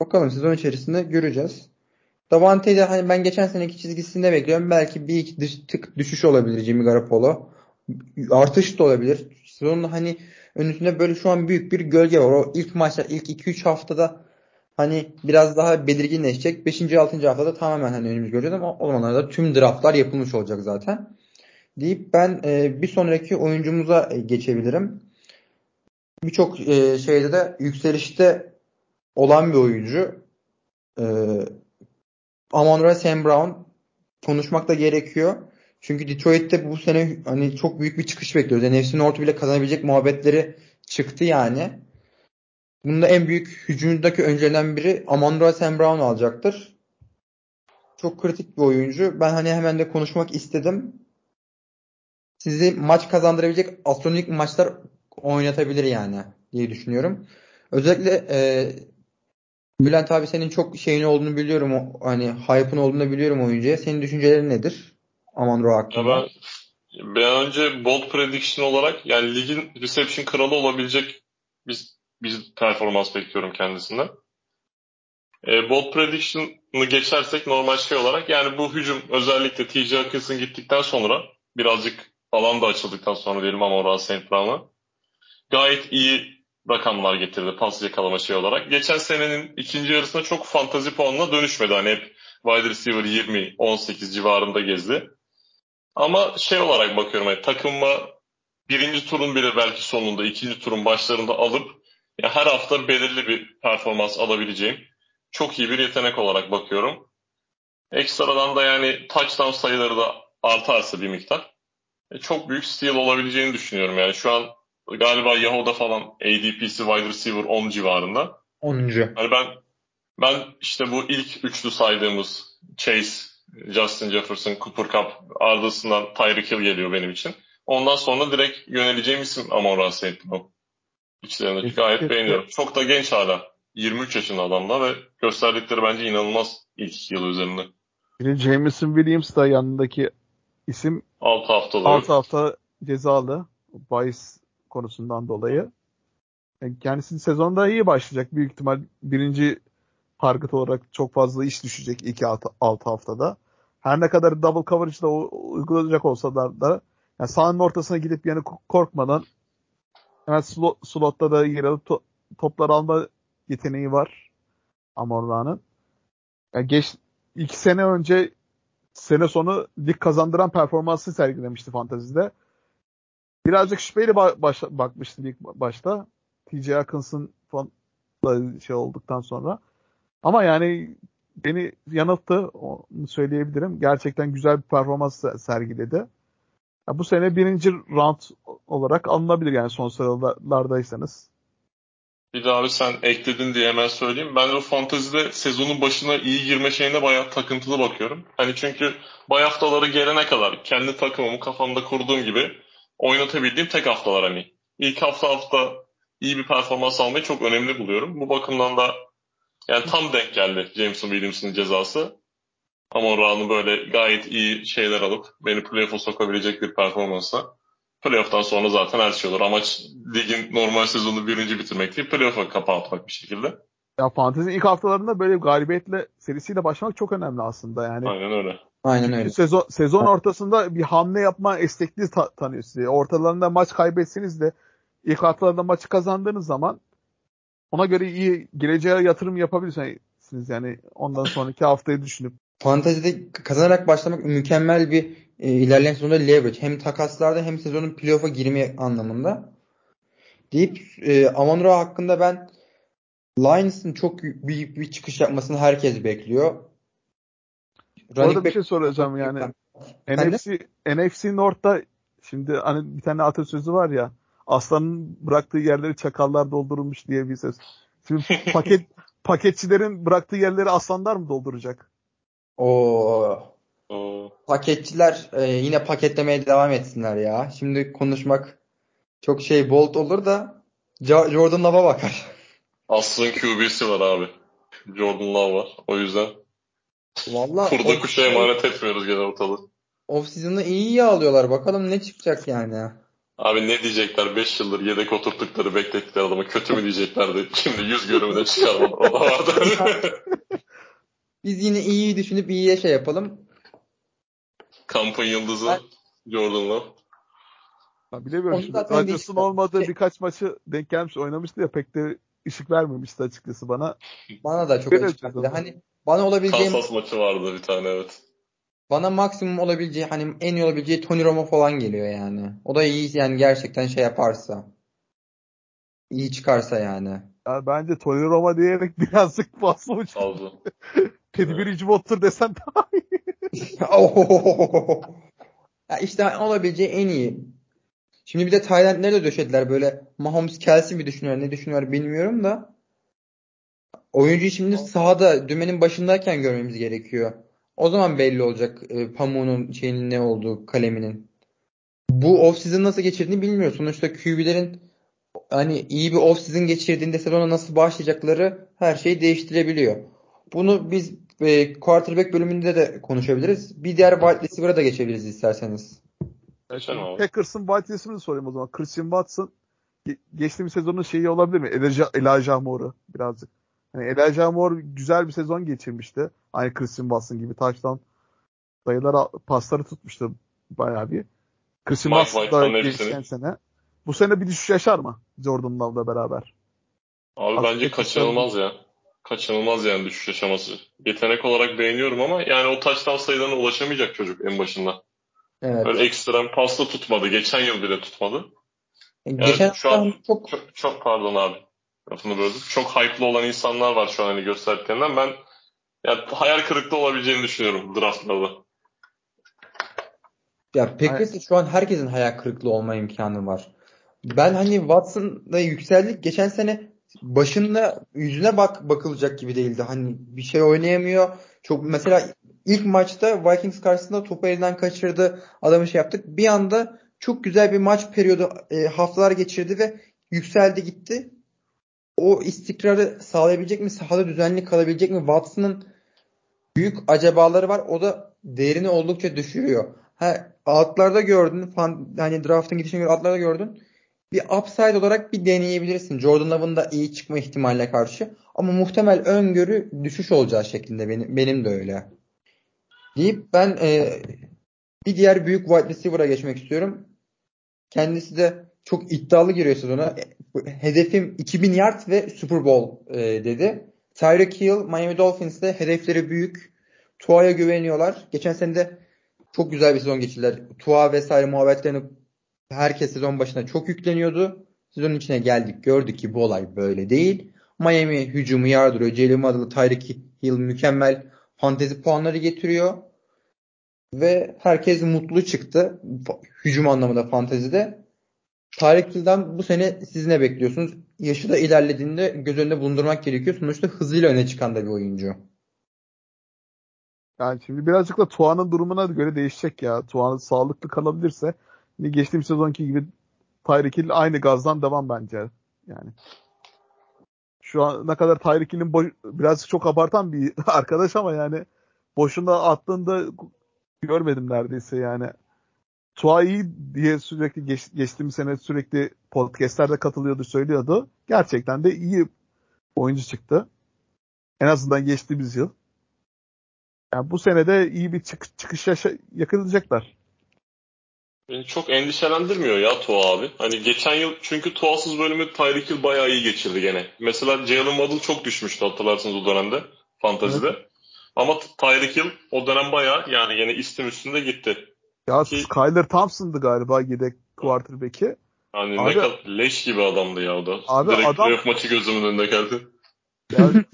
Bakalım sezon içerisinde göreceğiz. Davante'yi de hani ben geçen seneki çizgisinde bekliyorum. Belki bir iki dış, tık düşüş olabilir Jimmy Garoppolo. Artış da olabilir. Sezonun hani önünde böyle şu an büyük bir gölge var. O ilk maçlar ilk 2-3 haftada hani biraz daha belirginleşecek. 5. 6. haftada tamamen hani önümüz göreceğiz ama o zamanlarda tüm draftlar yapılmış olacak zaten. Deyip ben e, bir sonraki oyuncumuza e, geçebilirim. Birçok e, şeyde de yükselişte olan bir oyuncu. E, Amon Sam Brown konuşmak da gerekiyor. Çünkü Detroit'te bu sene hani çok büyük bir çıkış bekliyoruz. NFC North'u bile kazanabilecek muhabbetleri çıktı yani. Bunda en büyük hücumdaki önceden biri Amon Sam Brown alacaktır. Çok kritik bir oyuncu. Ben hani hemen de konuşmak istedim. Sizi maç kazandırabilecek astronomik maçlar oynatabilir yani diye düşünüyorum. Özellikle e, Bülent abi senin çok şeyin olduğunu biliyorum. Hani hype'ın olduğunu biliyorum oyuncuya. Senin düşüncelerin nedir? Aman Ra hakkında. ben, ben önce bold prediction olarak yani ligin reception kralı olabilecek bir, bir performans bekliyorum kendisinden. E, bold prediction'ı geçersek normal şey olarak yani bu hücum özellikle TJ Hawkinson gittikten sonra birazcık alan da açıldıktan sonra diyelim ama Ra St. Gayet iyi rakamlar getirdi pas yakalama şey olarak. Geçen senenin ikinci yarısında çok fantazi puanına dönüşmedi. Hani hep wide receiver 20-18 civarında gezdi. Ama şey olarak bakıyorum hani takımma birinci turun bile belki sonunda ikinci turun başlarında alıp ya her hafta belirli bir performans alabileceğim çok iyi bir yetenek olarak bakıyorum. Ekstradan da yani touchdown sayıları da artarsa bir miktar e, çok büyük steal olabileceğini düşünüyorum. Yani şu an galiba Yahoo'da falan ADP'si wide receiver 10 civarında. 10. Yani ben ben işte bu ilk üçlü saydığımız Chase, Justin Jefferson, Cooper Cup ardısından Tyreek Hill geliyor benim için. Ondan sonra direkt yöneleceğim isim Amon Ra St. Brown. İçlerindeki gayet beğeniyorum. Çok da genç hala. 23 yaşında adamda ve gösterdikleri bence inanılmaz ilk iki yıl üzerinde. De Jameson Williams da yanındaki isim 6 haftalık. 6 hafta cezalı. Bahis konusundan dolayı. Yani kendisi sezonda iyi başlayacak. Büyük ihtimal birinci target olarak çok fazla iş düşecek ilk 6 haftada. Her ne kadar double coverage'da uygulanacak olsa da, da yani sahanın ortasına gidip yani korkmadan hemen slot, slotta da yer alıp to, toplar alma yeteneği var Amorra'nın. Yani geç iki sene önce sene sonu lig kazandıran performansı sergilemişti fantazide. Birazcık şüpheyle baş, bakmıştım ilk başta. TJ Hawkins'ın falan şey olduktan sonra. Ama yani beni yanılttı onu söyleyebilirim. Gerçekten güzel bir performans sergiledi. Ya bu sene birinci round olarak alınabilir yani son sıralardaysanız. Bir daha abi sen ekledin diye hemen söyleyeyim. Ben de o fantazide sezonun başına iyi girme şeyine bayağı takıntılı bakıyorum. Hani çünkü bay haftaları gelene kadar kendi takımımı kafamda kurduğum gibi oynatabildiğim tek haftalar hani. İlk hafta hafta iyi bir performans almayı çok önemli buluyorum. Bu bakımdan da yani tam denk geldi Jameson Williams'ın cezası. Ama Ra'nın böyle gayet iyi şeyler alıp beni playoff'a sokabilecek bir performansla Playoff'tan sonra zaten her şey olur. Amaç ligin normal sezonu birinci bitirmek değil, playoff'a kapatmak bir şekilde. Ya fantezi ilk haftalarında böyle galibiyetle serisiyle başlamak çok önemli aslında yani. Aynen öyle. Aynen öyle. Sezon, sezon ortasında bir hamle yapma esnekliği ta- tanıyor size. Ortalarında maç kaybetseniz de ilk haftalarda maçı kazandığınız zaman ona göre iyi geleceğe yatırım yapabilirsiniz. Yani ondan sonraki haftayı düşünüp. Fantezide kazanarak başlamak mükemmel bir e, ilerleyen sezonda leverage. Hem takaslarda hem sezonun playoff'a girme anlamında. Deyip e, Amon hakkında ben Lions'ın çok büyük bir çıkış yapmasını herkes bekliyor. Orada bir şey soracağım yani. NFC, NFC North'ta şimdi hani bir tane atasözü var ya aslanın bıraktığı yerleri çakallar doldurulmuş diye bir söz. Şimdi paket paketçilerin bıraktığı yerleri aslanlar mı dolduracak? Oo. Paketçiler e, yine paketlemeye devam etsinler ya. Şimdi konuşmak çok şey bold olur da Jordan Love'a bakar. Aslın QB'si var abi. Jordan Love var. O yüzden Vallahi kurda kuşa emanet etmiyoruz gene ortalığı. Off season'ı iyi iyi alıyorlar. Bakalım ne çıkacak yani. Abi ne diyecekler 5 yıldır yedek oturttukları beklettikleri adamı kötü mü diyeceklerdi. Şimdi yüz görümüne çıkarmadı. O vardı. Biz yine iyiyi düşünüp iyiye şey yapalım. Kampın yıldızı ben... Jordan Love. Ya bilemiyorum. Rodgers'ın olmadığı şey... birkaç maçı denk gelmiş oynamıştı ya pek de ışık vermemişti açıkçası bana. Bana da çok açık. Hani bana olabileceğim... Kansas maçı vardı bir tane evet. Bana maksimum olabileceği hani en iyi olabileceği Tony Romo falan geliyor yani. O da iyi yani gerçekten şey yaparsa. İyi çıkarsa yani. Ya bence Tony Roma diyerek birazcık fazla uçtu. Teddy Bridgewater desen daha iyi. ya işte olabileceği en iyi. Şimdi bir de Tayland'leri de döşediler böyle. Mahomes Kelsey mi düşünüyor ne düşünüyor bilmiyorum da. Oyuncuyu şimdi sahada dümenin başındayken görmemiz gerekiyor. O zaman belli olacak e, pamuğunun şeyinin ne olduğu kaleminin. Bu off season nasıl geçirdiğini bilmiyoruz. Sonuçta QB'lerin hani iyi bir off season geçirdiğinde sezona nasıl başlayacakları her şeyi değiştirebiliyor. Bunu biz e, quarterback bölümünde de konuşabiliriz. Bir diğer wide receiver'a da geçebiliriz isterseniz. Packers'ın wide receiver'ını sorayım o zaman. Christian Watson geçtiğimiz sezonun şeyi olabilir mi? Elijah, Elijah Moore'u birazcık. Yani Elijah Moore güzel bir sezon geçirmişti. Aynı Christian Watson gibi touchdown sayılar pasları tutmuştu bayağı bir. Christian Watson da geçen sene. Bu sene bir düşüş yaşar mı Jordan Love'la beraber? Abi Aslında bence kaçınılmaz ya. Kaçınılmaz yani düşüş yaşaması. Yetenek olarak beğeniyorum ama yani o touchdown sayılarına ulaşamayacak çocuk en başında. Evet. Böyle ekstrem pasta tutmadı. Geçen yıl bile tutmadı. Yani Geçen şu an çok... çok çok pardon abi. lafını böldüm. Çok hype'lı olan insanlar var şu an hani gösterdiklerinden. Ben yani hayal kırıklığı olabileceğini düşünüyorum draftlarda. Ya Packers'te şu an herkesin hayal kırıklığı olma imkanı var. Ben hani Watson'la yükseldik. Geçen sene başında yüzüne bak bakılacak gibi değildi. Hani bir şey oynayamıyor. Çok mesela ilk maçta Vikings karşısında topu elinden kaçırdı. Adamı şey yaptık. Bir anda çok güzel bir maç periyodu e, haftalar geçirdi ve yükseldi gitti. O istikrarı sağlayabilecek mi? Sahada düzenli kalabilecek mi? Watson'ın büyük acabaları var. O da değerini oldukça düşürüyor. Ha, altlarda gördün. Fan, hani draft'ın gidişine göre altlarda gördün. Bir upside olarak bir deneyebilirsin. Jordan Love'ın da iyi çıkma ihtimaline karşı. Ama muhtemel öngörü düşüş olacağı şeklinde benim, benim de öyle. Deyip ben e, bir diğer büyük wide receiver'a geçmek istiyorum. Kendisi de çok iddialı giriyor sezona. Hedefim 2000 yard ve Super Bowl e, dedi. Tyreek Hill Miami Dolphins'te hedefleri büyük. Tua'ya güveniyorlar. Geçen sene de çok güzel bir sezon geçirdiler. Tua vesaire muhabbetlerini herkes sezon başında çok yükleniyordu. Sezonun içine geldik gördük ki bu olay böyle değil. Miami hücumu yardırıyor. Jalen Waddle, Tyreek Hill mükemmel fantezi puanları getiriyor. Ve herkes mutlu çıktı. Hücum anlamında fantezide. Tarık Hill'den bu sene siz ne bekliyorsunuz? Yaşı da ilerlediğinde göz önünde bulundurmak gerekiyor. Sonuçta hızıyla öne çıkan da bir oyuncu. Yani şimdi birazcık da Tuan'ın durumuna göre değişecek ya. Tuan sağlıklı kalabilirse geçtiğim sezonki gibi Tyreek Hill aynı gazdan devam bence. Yani şu an ne kadar Tyreek Hill'in boş, birazcık çok abartan bir arkadaş ama yani boşuna attığında görmedim neredeyse yani. Tua iyi diye sürekli geç, geçtiğimiz sene sürekli podcastlerde katılıyordu söylüyordu. Gerçekten de iyi oyuncu çıktı. En azından geçtiğimiz yıl. Yani bu sene de iyi bir çık çıkış yaşa- yakalayacaklar. Beni çok endişelendirmiyor ya Tua abi. Hani geçen yıl çünkü Tua'sız bölümü Tyreek Hill bayağı iyi geçirdi gene. Mesela Jalen Waddle çok düşmüştü hatırlarsınız o dönemde fantazide. Evet. Ama Tyreek Hill o dönem bayağı yani yine istim üstünde gitti. Ya Ki, Skyler Thompson'dı galiba yedek quarterback'i. Hani abi, ne kadar leş gibi adamdı ya o da. Abi Direkt adam, maçı gözümün önünde geldi. Yani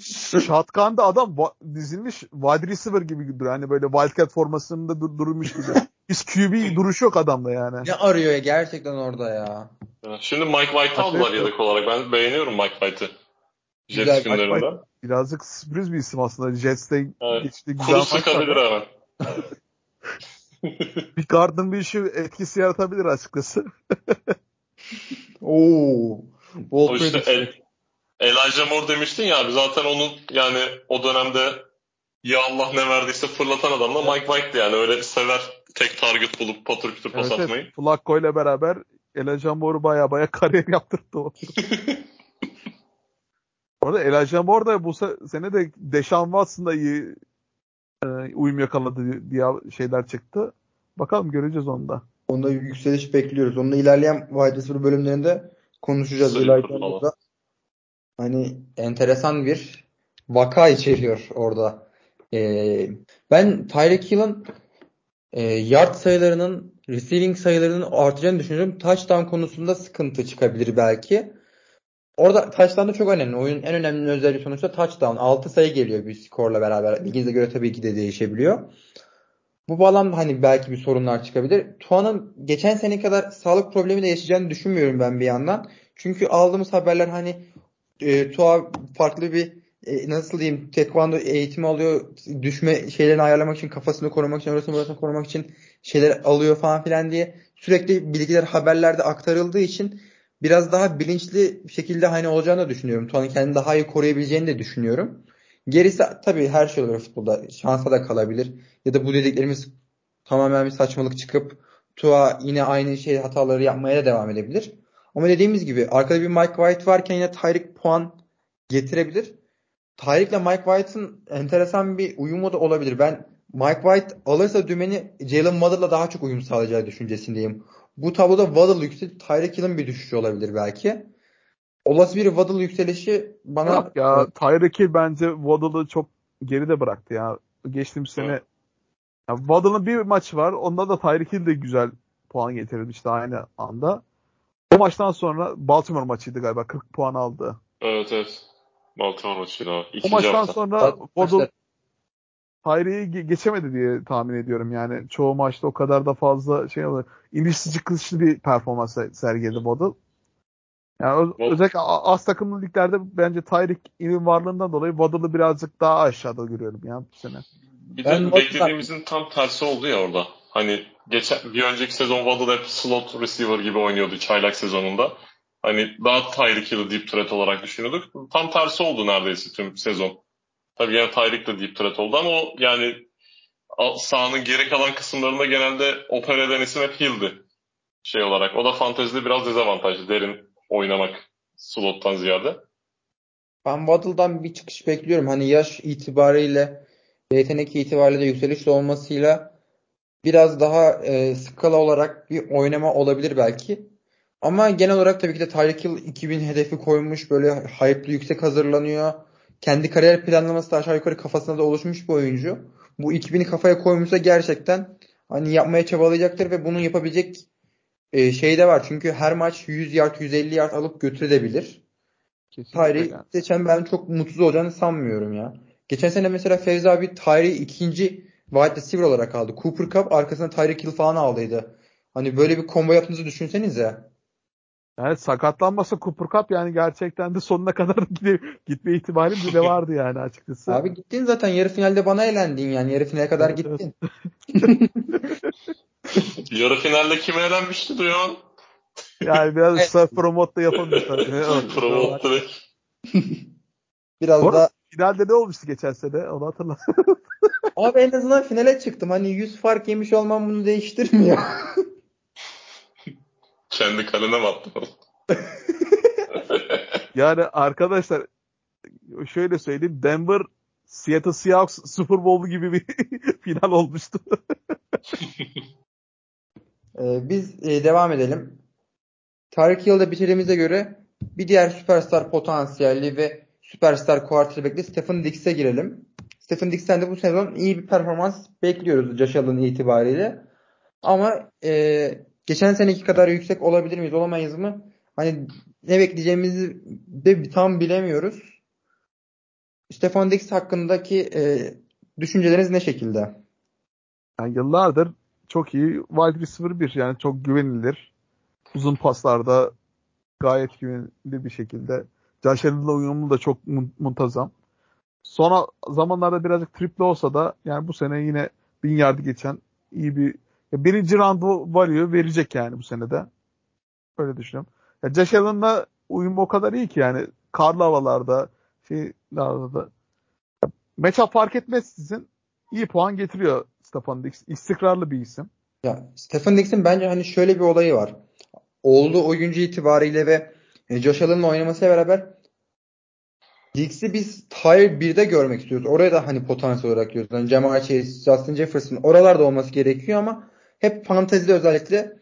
shotgun'da adam dizilmiş wide receiver gibi duruyor. Hani böyle Wildcat formasında dur durmuş gibi. Hiç QB duruşu yok adamda yani. Ne arıyor ya gerçekten orada ya. Şimdi Mike White aldılar yedek olarak. Ben beğeniyorum Mike White'ı. Jets günlerinden. Birazcık sürpriz bir isim aslında. Jets'te evet. geçti güzel Kuru sıkabilir hemen. bir bir işi etkisi yaratabilir açıkçası. Oo. o işte El, Elijah Moore demiştin ya abi zaten onun yani o dönemde ya Allah ne verdiyse fırlatan adamla Mike White'di yani öyle sever tek target bulup patır kütür pas evet, atmayı. Evet. Flacco ile beraber Elijah Moore'u baya baya kariyer yaptırdı o. Orada Elijah Moore da bu sene de Deshaun Watson'da iyi e, uyum yakaladı diye şeyler çıktı. Bakalım göreceğiz onda. Onda yükseliş bekliyoruz. Onda ilerleyen wide receiver bölümlerinde konuşacağız. Moore'da. Hani enteresan bir vaka içeriyor orada. Ee, ben Tyreek Hill'ın e, yard sayılarının, receiving sayılarının artacağını düşünüyorum. Touchdown konusunda sıkıntı çıkabilir belki. Orada touchdown da çok önemli. Oyunun en önemli özelliği sonuçta touchdown. 6 sayı geliyor bir skorla beraber. Liginize göre tabii ki de değişebiliyor. Bu bağlamda hani belki bir sorunlar çıkabilir. Tuan'ın geçen sene kadar sağlık problemi de yaşayacağını düşünmüyorum ben bir yandan. Çünkü aldığımız haberler hani e, Tua farklı bir e, nasıl diyeyim tekvando eğitimi alıyor. Düşme şeylerini ayarlamak için kafasını korumak için orasını burasını korumak için şeyler alıyor falan filan diye sürekli bilgiler haberlerde aktarıldığı için biraz daha bilinçli şekilde hani olacağını da düşünüyorum. Tuan'ın kendini daha iyi koruyabileceğini de düşünüyorum. Gerisi tabii her şey olur futbolda. Şansa da kalabilir. Ya da bu dediklerimiz tamamen bir saçmalık çıkıp Tua yine aynı şey hataları yapmaya da devam edebilir. Ama dediğimiz gibi arkada bir Mike White varken yine Tyreek puan getirebilir. Tyreek ile Mike White'ın enteresan bir uyumu da olabilir. Ben Mike White alırsa dümeni Jalen Waddle'la daha çok uyum sağlayacağı düşüncesindeyim. Bu tabloda Waddle yükselip Tyreek Hill'in bir düşüşü olabilir belki. Olası bir Waddle yükselişi bana... Yok ya Tyreek Hill bence Waddle'ı çok geride bıraktı ya. Geçtiğimiz sene ya Waddle'ın bir maçı var. Onda da Tyreek Hill de güzel puan getirdi işte aynı anda. O maçtan sonra Baltimore maçıydı galiba 40 puan aldı. Evet evet. Baltimore maçıyla. O maçtan hafta. sonra Waddle Tyrie'yi geçemedi diye tahmin ediyorum yani. Çoğu maçta o kadar da fazla şey olur. İnişli çıkışlı bir performans sergiledi Waddle. Yani o, özellikle az takımlı liglerde bence Tyreek'in varlığından dolayı Waddle'ı birazcık daha aşağıda görüyorum ya bu sene. Bir de ben beklediğimizin tam tersi oldu ya orada. Hani geçen bir önceki sezon Waddle hep slot receiver gibi oynuyordu çaylak sezonunda. Hani daha Tyreek Hill'ı deep threat olarak düşünüyorduk. Tam tersi oldu neredeyse tüm sezon. Tabii yani Tyreek de deep threat oldu ama o yani sahanın geri kalan kısımlarında genelde opera eden isim hep Hill'di. Şey olarak. O da fantezide biraz dezavantajlı. Derin oynamak slottan ziyade. Ben Waddle'dan bir çıkış bekliyorum. Hani yaş itibariyle yetenek itibariyle de yükselişli olmasıyla biraz daha e, skala olarak bir oynama olabilir belki. Ama genel olarak tabii ki de Tyreek Hill 2000 hedefi koymuş. Böyle hype'lı yüksek hazırlanıyor. Kendi kariyer planlaması da aşağı yukarı kafasında da oluşmuş bir oyuncu. Bu 2000'i kafaya koymuşsa gerçekten hani yapmaya çabalayacaktır ve bunu yapabilecek e, şey de var. Çünkü her maç 100 yard 150 yard alıp götürebilir. Tyree seçen ben çok mutsuz olacağını sanmıyorum ya. Geçen sene mesela Fevzi abi Tyree ikinci wide receiver olarak aldı. Cooper Cup arkasına Tyreek Hill falan aldıydı. Hani böyle bir combo yaptığınızı düşünsenize. Evet sakatlanmasa Cooper Cup yani gerçekten de sonuna kadar gitme, gitme ihtimali bile vardı yani açıkçası. Abi gittin zaten yarı finalde bana elendin yani yarı finale kadar evet, gittin. yarı finalde kime elenmişti Duyan? Yani biraz self promote da yapalım. promote Biraz da finalde ne olmuştu geçen sene onu hatırla. Abi en azından finale çıktım. Hani 100 fark yemiş olmam bunu değiştirmiyor. Kendi kalene mi attın? yani arkadaşlar şöyle söyleyeyim. Denver Seattle Seahawks Super Bowl gibi bir final olmuştu. ee, biz e, devam edelim. Tarık Yıl'da bitirdiğimize göre bir diğer süperstar potansiyelli ve süperstar quarterback'li Stephen Dix'e girelim. Stephen Dix'ten de bu sezon iyi bir performans bekliyoruz Josh Allen itibariyle. Ama e, geçen seneki kadar yüksek olabilir miyiz olamayız mı? Hani ne bekleyeceğimizi de tam bilemiyoruz. Stefan Dix hakkındaki e, düşünceleriniz ne şekilde? Yani yıllardır çok iyi wide receiver bir yani çok güvenilir. Uzun paslarda gayet güvenli bir şekilde. Josh Allen'la uyumlu da çok muntazam. Sonra zamanlarda birazcık tripli olsa da yani bu sene yine bin yardı geçen iyi bir ya birinci round value verecek yani bu senede. Öyle düşünüyorum. Ya Josh Allen'la uyum o kadar iyi ki yani karlı havalarda şey da matchup fark etmez sizin iyi puan getiriyor Stefan Dix. İstikrarlı bir isim. Ya Stefan Dix'in bence hani şöyle bir olayı var. Olduğu oyuncu itibariyle ve e, Josh Allen'la oynamasıyla beraber Diggs'i biz Tier 1'de görmek istiyoruz. Oraya da hani potansiyel olarak görüyoruz. Yani Jamal Chase, Justin Jefferson oralarda olması gerekiyor ama hep fantezide özellikle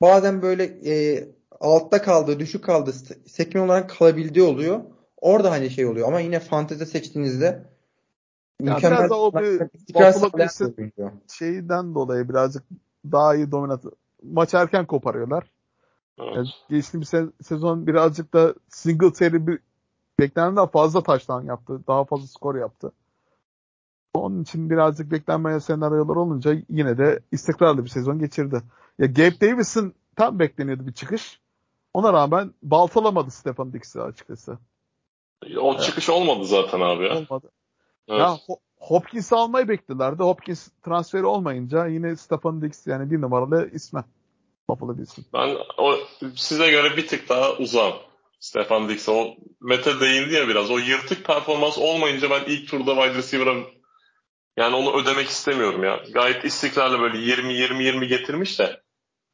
bazen böyle e, altta kaldığı, düşük kaldığı sekme olarak kalabildiği oluyor. Orada hani şey oluyor ama yine fantezide seçtiğinizde ya mükemmel biraz da o bir Buffalo şeyden dolayı birazcık daha iyi dominant maç erken koparıyorlar. Evet. Yani geçtiğimiz se- sezon birazcık da single seri bir beklenenden fazla taştan yaptı. Daha fazla skor yaptı. Onun için birazcık beklenmeyen senaryolar olunca yine de istikrarlı bir sezon geçirdi. Ya Gabe Davis'in tam bekleniyordu bir çıkış. Ona rağmen baltalamadı Stefan Dix'i açıkçası. O evet. çıkış olmadı zaten abi ya. Olmadı. Evet. Ya Hopkins'i almayı bekledilerdi. Hopkins transferi olmayınca yine Stefan Dix yani bir numaralı isme. Buffalo Bills'in. Ben o size göre bir tık daha uzağım. Stefan Dix. O Mete değindi ya biraz. O yırtık performans olmayınca ben ilk turda wide receiver'a yani onu ödemek istemiyorum ya. Gayet istikrarlı böyle 20-20-20 getirmiş de.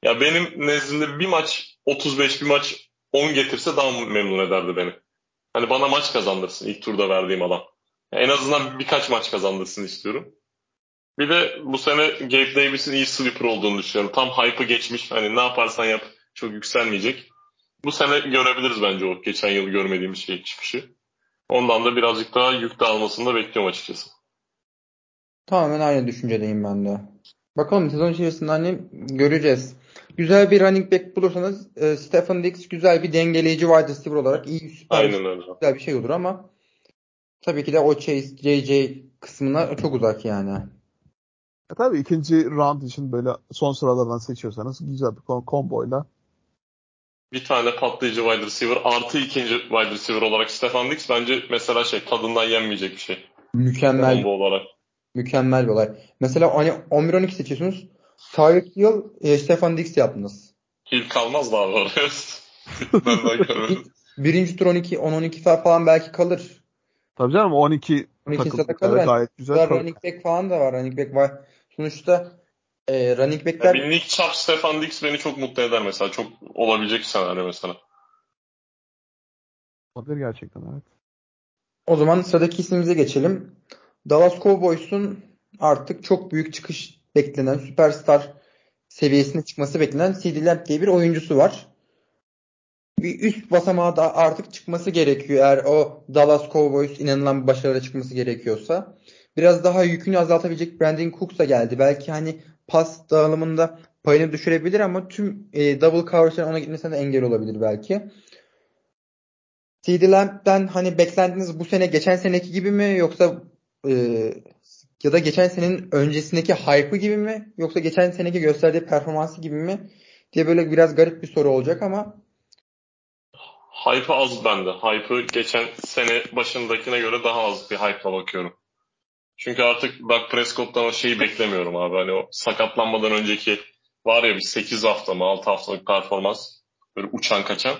Ya benim nezdimde bir maç 35 bir maç 10 getirse daha memnun ederdi beni. Hani bana maç kazandırsın ilk turda verdiğim adam. Ya en azından birkaç maç kazandırsın istiyorum. Bir de bu sene Gabe Davis'in iyi sleeper olduğunu düşünüyorum. Tam hype'ı geçmiş. Hani ne yaparsan yap çok yükselmeyecek. Bu sene görebiliriz bence o geçen yıl görmediğimiz şey çıkışı. Ondan da birazcık daha yük dağılmasını da bekliyorum açıkçası. Tamamen aynı düşüncedeyim ben de. Bakalım sezon içerisinde hani göreceğiz. güzel bir running back bulursanız e, Stephen Diggs güzel bir dengeleyici wide receiver olarak iyi süper Aynen öyle. güzel bir şey olur ama tabii ki de o Chase JJ kısmına çok uzak yani. E tabii ikinci round için böyle son sıralardan seçiyorsanız güzel bir kom- komboyla. Bir tane patlayıcı wide receiver artı ikinci wide receiver olarak Stefan Diggs bence mesela şey tadından yenmeyecek bir şey. Mükemmel Combo olarak. Mükemmel bir olay. Mesela hani 11-12 seçiyorsunuz. Tyreek Hill, e, Stefan Diggs yaptınız. Hill kalmaz da abi oraya. ben daha görmedim. Birinci tur 12 10-12 falan belki kalır. Tabii canım 12 12 takıldı. sırada kalır. Evet, Yani gayet güzel. Kalır. running back falan da var. Running back var. Sonuçta e, running Ya backler bir Nick Chubb, Stefan Diggs beni çok mutlu eder mesela. Çok olabilecek senaryo mesela. Olabilir gerçekten evet. O zaman sıradaki ismimize geçelim. Dallas Cowboys'un artık çok büyük çıkış beklenen, süperstar seviyesine çıkması beklenen CeeDee Lamb diye bir oyuncusu var. Bir üst basamağa da artık çıkması gerekiyor eğer o Dallas Cowboys inanılan bir başarıya çıkması gerekiyorsa. Biraz daha yükünü azaltabilecek Brandon Cooks da geldi. Belki hani pas dağılımında payını düşürebilir ama tüm e, double coverage'ların ona gitmesine de engel olabilir belki. CeeDee Lamb'den hani beklentiniz bu sene geçen seneki gibi mi yoksa e, ya da geçen senenin öncesindeki hype'ı gibi mi yoksa geçen seneki gösterdiği performansı gibi mi diye böyle biraz garip bir soru olacak ama Hype'ı az bende. Hype'ı geçen sene başındakine göre daha az bir hype'la bakıyorum. Çünkü artık Dak Prescott'tan o şeyi beklemiyorum abi. Hani o sakatlanmadan önceki var ya bir 8 hafta mı 6 haftalık performans. Böyle uçan kaçan.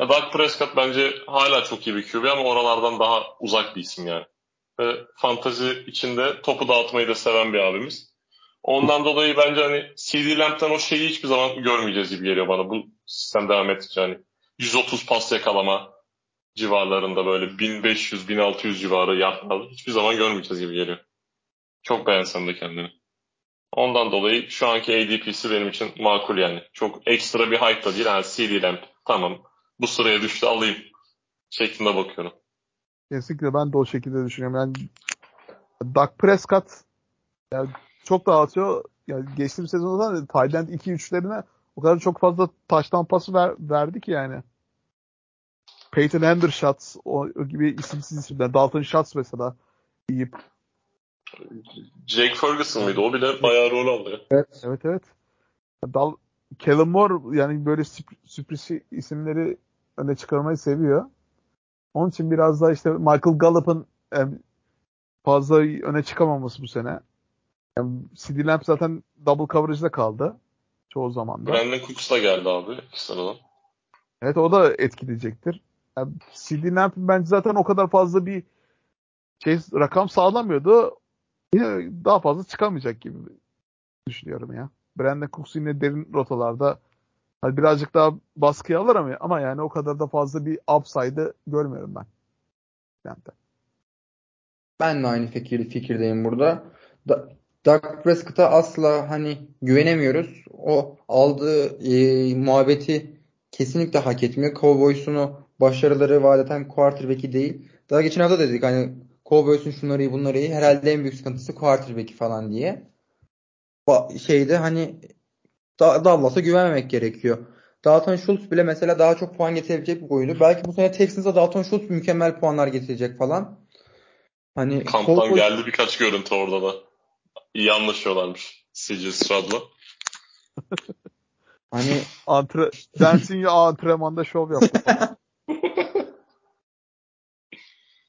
Ya Dak Prescott bence hala çok iyi bir QB ama oralardan daha uzak bir isim yani. Ve fantazi içinde topu dağıtmayı da seven bir abimiz. Ondan dolayı bence hani CD Lamp'ten o şeyi hiçbir zaman görmeyeceğiz gibi geliyor bana. Bu sistem devam ettikçe hani 130 pas yakalama civarlarında böyle 1500-1600 civarı yardlar hiçbir zaman görmeyeceğiz gibi geliyor. Çok beğensem de kendini. Ondan dolayı şu anki ADP'si benim için makul yani. Çok ekstra bir hype da değil. Yani CD Lamp tamam bu sıraya düştü alayım şeklinde bakıyorum. Kesinlikle ben de o şekilde düşünüyorum. Yani Dak Prescott yani çok dağıtıyor. Yani geçtiğimiz sezonda da end 2-3'lerine o kadar çok fazla taştan pası ver, verdi ki yani. Peyton Hendershot o, o gibi isimsiz isimler. Dalton Schultz mesela iyi. Jake Ferguson mıydı? O bile bayağı rol aldı. evet. Evet evet. Dal Kellen Moore yani böyle sürp- sürpriz isimleri öne çıkarmayı seviyor. Onun için biraz da işte Michael Gallup'ın e, fazla öne çıkamaması bu sene. Yani CD Lamb zaten double coverage'da kaldı. Çoğu zaman da. Brandon Cooks da geldi abi sıradan. Evet o da etkileyecektir. Yani CD Lamb bence zaten o kadar fazla bir şey rakam sağlamıyordu. Yine daha fazla çıkamayacak gibi düşünüyorum ya. Brandon Cooks yine derin rotalarda hani birazcık daha baskıya alır ama, ama yani o kadar da fazla bir upside'ı görmüyorum ben. Lamb'de. Ben de aynı fikir, fikirdeyim burada. Da, Dak Prescott'a asla hani güvenemiyoruz. O aldığı e, muhabbeti kesinlikle hak etmiyor. Cowboys'un o başarıları vaat quarterback'i değil. Daha geçen hafta dedik hani Cowboys'un şunları iyi bunları iyi. Herhalde en büyük sıkıntısı quarterback'i falan diye. Ba- şeyde hani Dallas'a güvenmemek gerekiyor. Dalton Schultz bile mesela daha çok puan getirebilecek bir oyuncu. Belki bu sene Texans'a Dalton Schultz mükemmel puanlar getirecek falan. Hani Kamptan Cowboys- geldi birkaç görüntü orada da. İyi anlaşıyorlarmış CJ Stroud'la. hani Antre Dancing antrenmanda şov yaptı.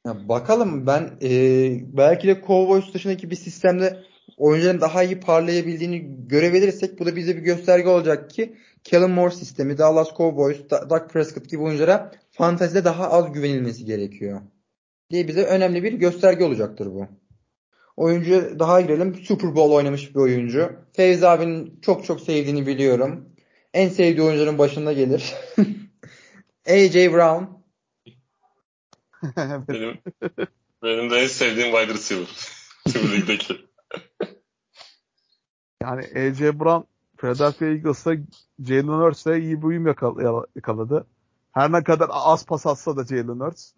Ya bakalım ben e, belki de Cowboys dışındaki bir sistemde oyuncuların daha iyi parlayabildiğini görebilirsek bu da bize bir gösterge olacak ki Kellen Moore sistemi, Dallas Cowboys, Da- Dak Prescott gibi oyunculara fantezide daha az güvenilmesi gerekiyor. Diye bize önemli bir gösterge olacaktır bu. Oyuncuya daha girelim. Super Bowl oynamış bir oyuncu. Fevzi abinin çok çok sevdiğini biliyorum. En sevdiği oyuncuların başında gelir. AJ Brown. Benim, benim de en sevdiğim wide receiver. Tüm ligdeki. Yani AJ Brown Philadelphia Eagles'ta Jalen Hurts'e iyi bir uyum yakal- yakaladı. Her ne kadar az pas atsa da Jalen Hurts.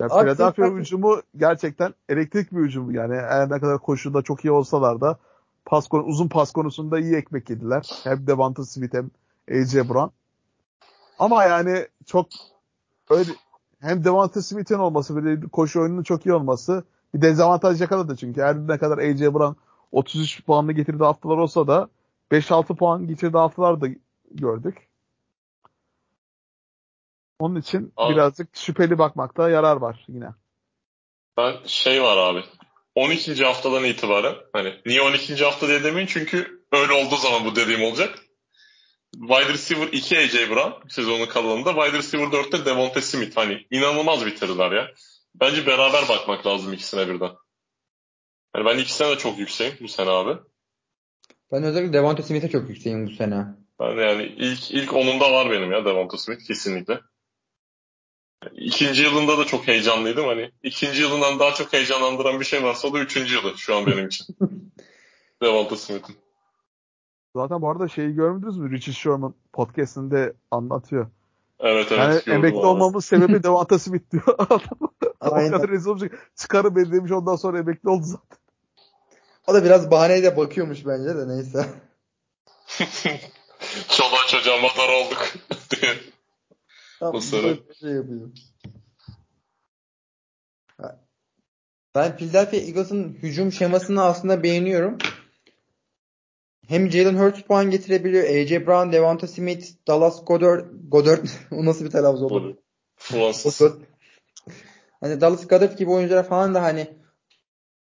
yani Philadelphia hücumu gerçekten elektrik bir hücum. Yani her ne kadar koşuda çok iyi olsalar da pas konu, uzun pas konusunda iyi ekmek yediler. Hem Devonta Smith hem AJ Brown. Ama yani çok öyle hem Devonta Smith'in olması bir de koşu oyununun çok iyi olması bir dezavantaj yakaladı çünkü her ne kadar AJ Brown 33 puanlı getirdiği haftalar olsa da 5-6 puan getirdiği haftalar da gördük. Onun için Abi. birazcık şüpheli bakmakta yarar var yine. Ben şey var abi. 12. haftadan itibaren hani niye 12. hafta diye demeyin çünkü öyle olduğu zaman bu dediğim olacak. Wide receiver 2 AJ Brown sezonun kalanında. Wide receiver 4'te Devonta Smith. Hani inanılmaz bitirdiler ya. Bence beraber bakmak lazım ikisine birden. Yani ben ikisine de çok yükseğim bu sene abi. Ben özellikle Devonta Smith'e çok yükseğim bu sene. Ben yani ilk ilk onunda var benim ya Devonta Smith kesinlikle. İkinci yılında da çok heyecanlıydım. Hani ikinci yılından daha çok heyecanlandıran bir şey varsa o da üçüncü yılı şu an benim için. Devonta Smith'in. Zaten bu arada şeyi görmediniz mi? Richard Sherman podcastinde anlatıyor. Evet evet. yani emekli abi. olmamın sebebi Devonta Smith diyor. Adam o Aynen. kadar rezil olacak. Çıkarı beni demiş ondan sonra emekli oldu zaten. O da biraz bahaneyle bakıyormuş bence de neyse. Çoluğa çocuğa madar olduk diye. Tam şey yapıyor. Ben Philadelphia Eagles'ın hücum şemasını aslında beğeniyorum. Hem Jalen Hurts puan getirebiliyor. AJ Brown, Devonta Smith, Dallas Goddard, Goddard o nasıl bir telaffuz oldu? Fransız. Hani Dallas Goddard gibi oyuncular falan da hani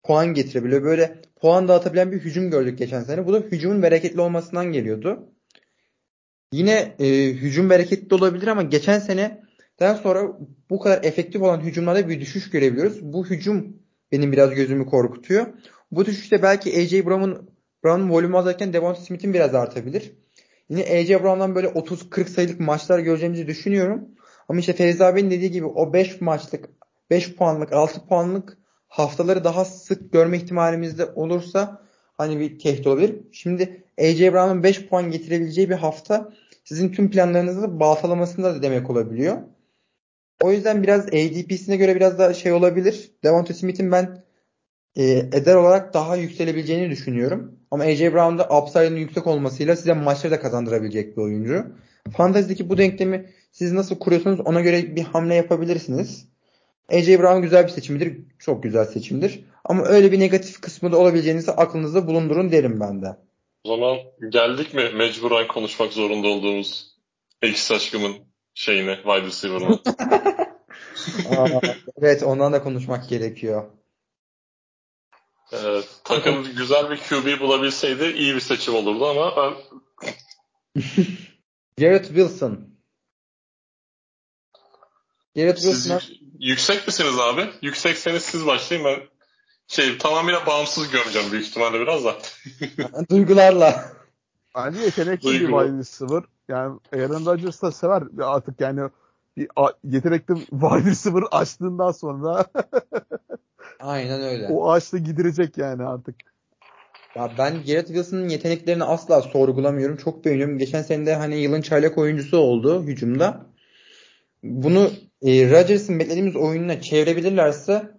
puan getirebiliyor. Böyle puan dağıtabilen bir hücum gördük geçen sene. Bu da hücumun bereketli olmasından geliyordu. Yine e, hücum bereketli olabilir ama geçen seneden sonra bu kadar efektif olan hücumlarda bir düşüş görebiliyoruz. Bu hücum benim biraz gözümü korkutuyor. Bu düşüşte belki AJ Brown'un Brown'un volümü azalırken Devonta Smith'in biraz artabilir. Yine AJ Brown'dan böyle 30-40 sayılık maçlar göreceğimizi düşünüyorum. Ama işte Feyzi abinin dediği gibi o 5 maçlık, 5 puanlık, 6 puanlık haftaları daha sık görme ihtimalimiz de olursa hani bir tehdit olabilir. Şimdi AJ Brown'un 5 puan getirebileceği bir hafta sizin tüm planlarınızı baltalamasında da demek olabiliyor. O yüzden biraz ADP'sine göre biraz daha şey olabilir. Devonta Smith'in ben e, eder olarak daha yükselebileceğini düşünüyorum. Ama AJ Brown'da upside'ın yüksek olmasıyla size maçları da kazandırabilecek bir oyuncu. Fantasy'deki bu denklemi siz nasıl kuruyorsunuz ona göre bir hamle yapabilirsiniz. AJ Brown güzel bir seçimdir. Çok güzel seçimdir. Ama öyle bir negatif kısmı da olabileceğinizi aklınızda bulundurun derim ben de. O zaman geldik mi mecburen konuşmak zorunda olduğumuz X aşkımın şeyine, wide receiver'ına. Evet ondan da konuşmak gerekiyor. Evet, takım güzel bir QB bulabilseydi iyi bir seçim olurdu ama ben Garrett Wilson. Garrett siz yüksek misiniz abi? Yüksekseniz siz başlayın ben şey tamamıyla bağımsız gömeceğim büyük ihtimalle biraz da. duygularla. Bence yetenekli bir wide receiver. Yani Aaron Rodgers da sever artık yani bir a- yetenekli wide receiver açtığından sonra Aynen öyle. o ağaçta gidirecek yani artık. Ya ben Garrett Wilson'ın yeteneklerini asla sorgulamıyorum. Çok beğeniyorum. Geçen sene de hani yılın çaylak oyuncusu oldu hücumda. Bunu e, Rodgers'ın beklediğimiz oyununa çevirebilirlerse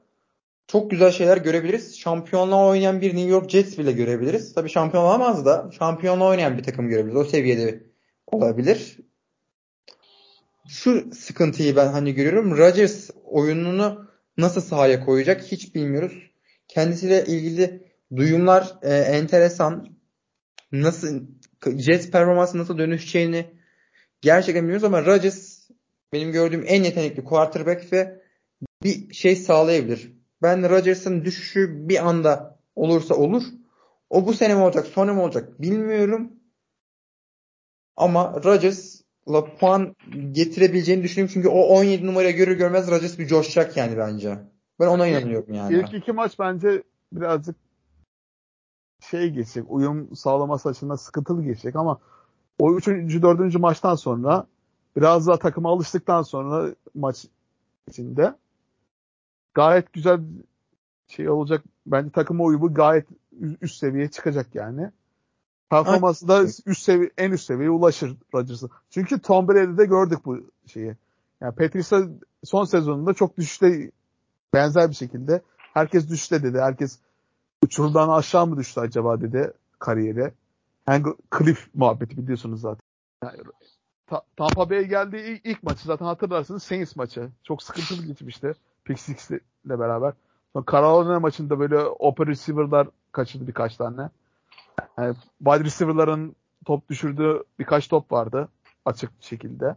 çok güzel şeyler görebiliriz. Şampiyonluğa oynayan bir New York Jets bile görebiliriz. Tabii şampiyon olamaz da şampiyonluğa oynayan bir takım görebiliriz. O seviyede olabilir. Şu sıkıntıyı ben hani görüyorum. Rodgers oyununu nasıl sahaya koyacak hiç bilmiyoruz. Kendisiyle ilgili duyumlar e, enteresan. Nasıl Jets performansı nasıl dönüşeceğini gerçekten bilmiyoruz ama Rodgers benim gördüğüm en yetenekli quarterback ve bir şey sağlayabilir. Ben Rodgers'ın düşüşü bir anda olursa olur. O bu sene mi olacak, sonra mı olacak bilmiyorum. Ama Rodgers'la puan getirebileceğini düşünüyorum. Çünkü o 17 numaraya görür görmez Rodgers bir coşacak yani bence. Ben ona inanıyorum yani. İlk iki maç bence birazcık şey geçecek. Uyum sağlaması açısından sıkıntılı geçecek ama o üçüncü, dördüncü maçtan sonra biraz daha takıma alıştıktan sonra maç içinde gayet güzel şey olacak. Bence takıma uyumu gayet üst seviyeye çıkacak yani. Performansı da üst seviye, en üst seviyeye ulaşır Rodgers'ın. Çünkü Tom Brady'de gördük bu şeyi. Yani Patrice'a son sezonunda çok düşüşte benzer bir şekilde herkes düşüşte dedi. Herkes uçurumdan aşağı mı düştü acaba dedi kariyeri. Hank Cliff muhabbeti biliyorsunuz zaten. Yani, Ta- Tampa Bay'e geldiği ilk, ilk maçı zaten hatırlarsınız Saints maçı. Çok sıkıntılı geçmişti. Pick Six ile beraber. Sonra Carolina maçında böyle open receiver'lar kaçırdı birkaç tane. Yani wide receiver'ların top düşürdüğü birkaç top vardı açık şekilde.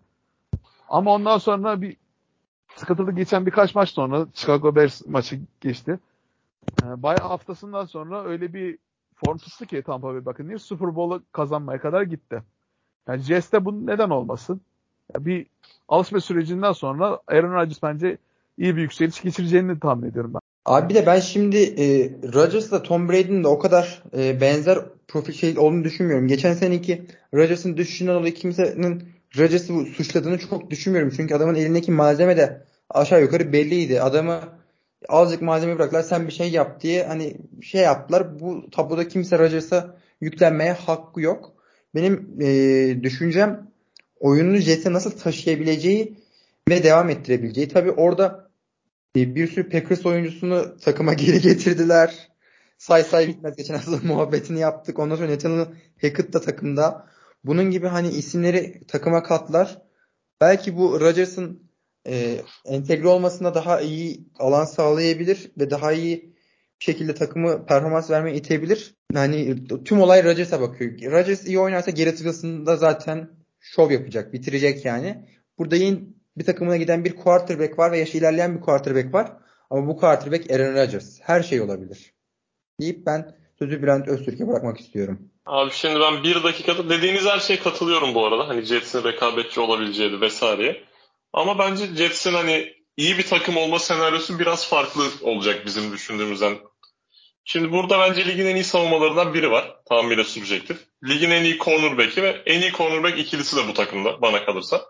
Ama ondan sonra bir sıkıntılı geçen birkaç maç sonra Chicago Bears maçı geçti. Yani bayağı haftasından sonra öyle bir form tuttu ki Tampa Bay bakın Super Bowl'u kazanmaya kadar gitti. Yani Jets'te bu neden olmasın? Ya bir alışma sürecinden sonra Aaron Rodgers bence iyi bir yükseliş geçireceğini tahmin ediyorum ben. Abi bir de ben şimdi e, Rodgers'la Tom Brady'nin de o kadar e, benzer profil şey olduğunu düşünmüyorum. Geçen seneki Rodgers'ın düşüşünden dolayı kimsenin Rodgers'ı suçladığını çok düşünmüyorum. Çünkü adamın elindeki malzeme de aşağı yukarı belliydi. Adamı azıcık malzeme bıraktılar sen bir şey yap diye hani şey yaptılar. Bu tabloda kimse Rodgers'a yüklenmeye hakkı yok. Benim e, düşüncem oyununu Jets'e nasıl taşıyabileceği ve devam ettirebileceği. Tabii orada e, bir sürü Packers oyuncusunu takıma geri getirdiler. Say say bitmez. Geçen hafta muhabbetini yaptık. Ondan sonra Nathaniel Hackett da takımda. Bunun gibi hani isimleri takıma katlar. Belki bu Rodgers'ın e, entegre olmasına daha iyi alan sağlayabilir ve daha iyi şekilde takımı performans vermeye itebilir. Yani tüm olay Rodgers'a bakıyor. Rodgers iyi oynarsa Garrett da zaten şov yapacak, bitirecek yani. Burada yine bir takımına giden bir quarterback var ve yaşı ilerleyen bir quarterback var. Ama bu quarterback Aaron Rodgers. Her şey olabilir. Deyip ben sözü Bülent Öztürk'e bırakmak istiyorum. Abi şimdi ben bir dakikada dediğiniz her şeye katılıyorum bu arada. Hani Jets'in rekabetçi olabileceği vesaire. Ama bence Jets'in hani iyi bir takım olma senaryosu biraz farklı olacak bizim düşündüğümüzden. Şimdi burada bence ligin en iyi savunmalarından biri var. Tamamıyla subjektif. Ligin en iyi cornerback'i ve en iyi cornerback ikilisi de bu takımda bana kalırsa.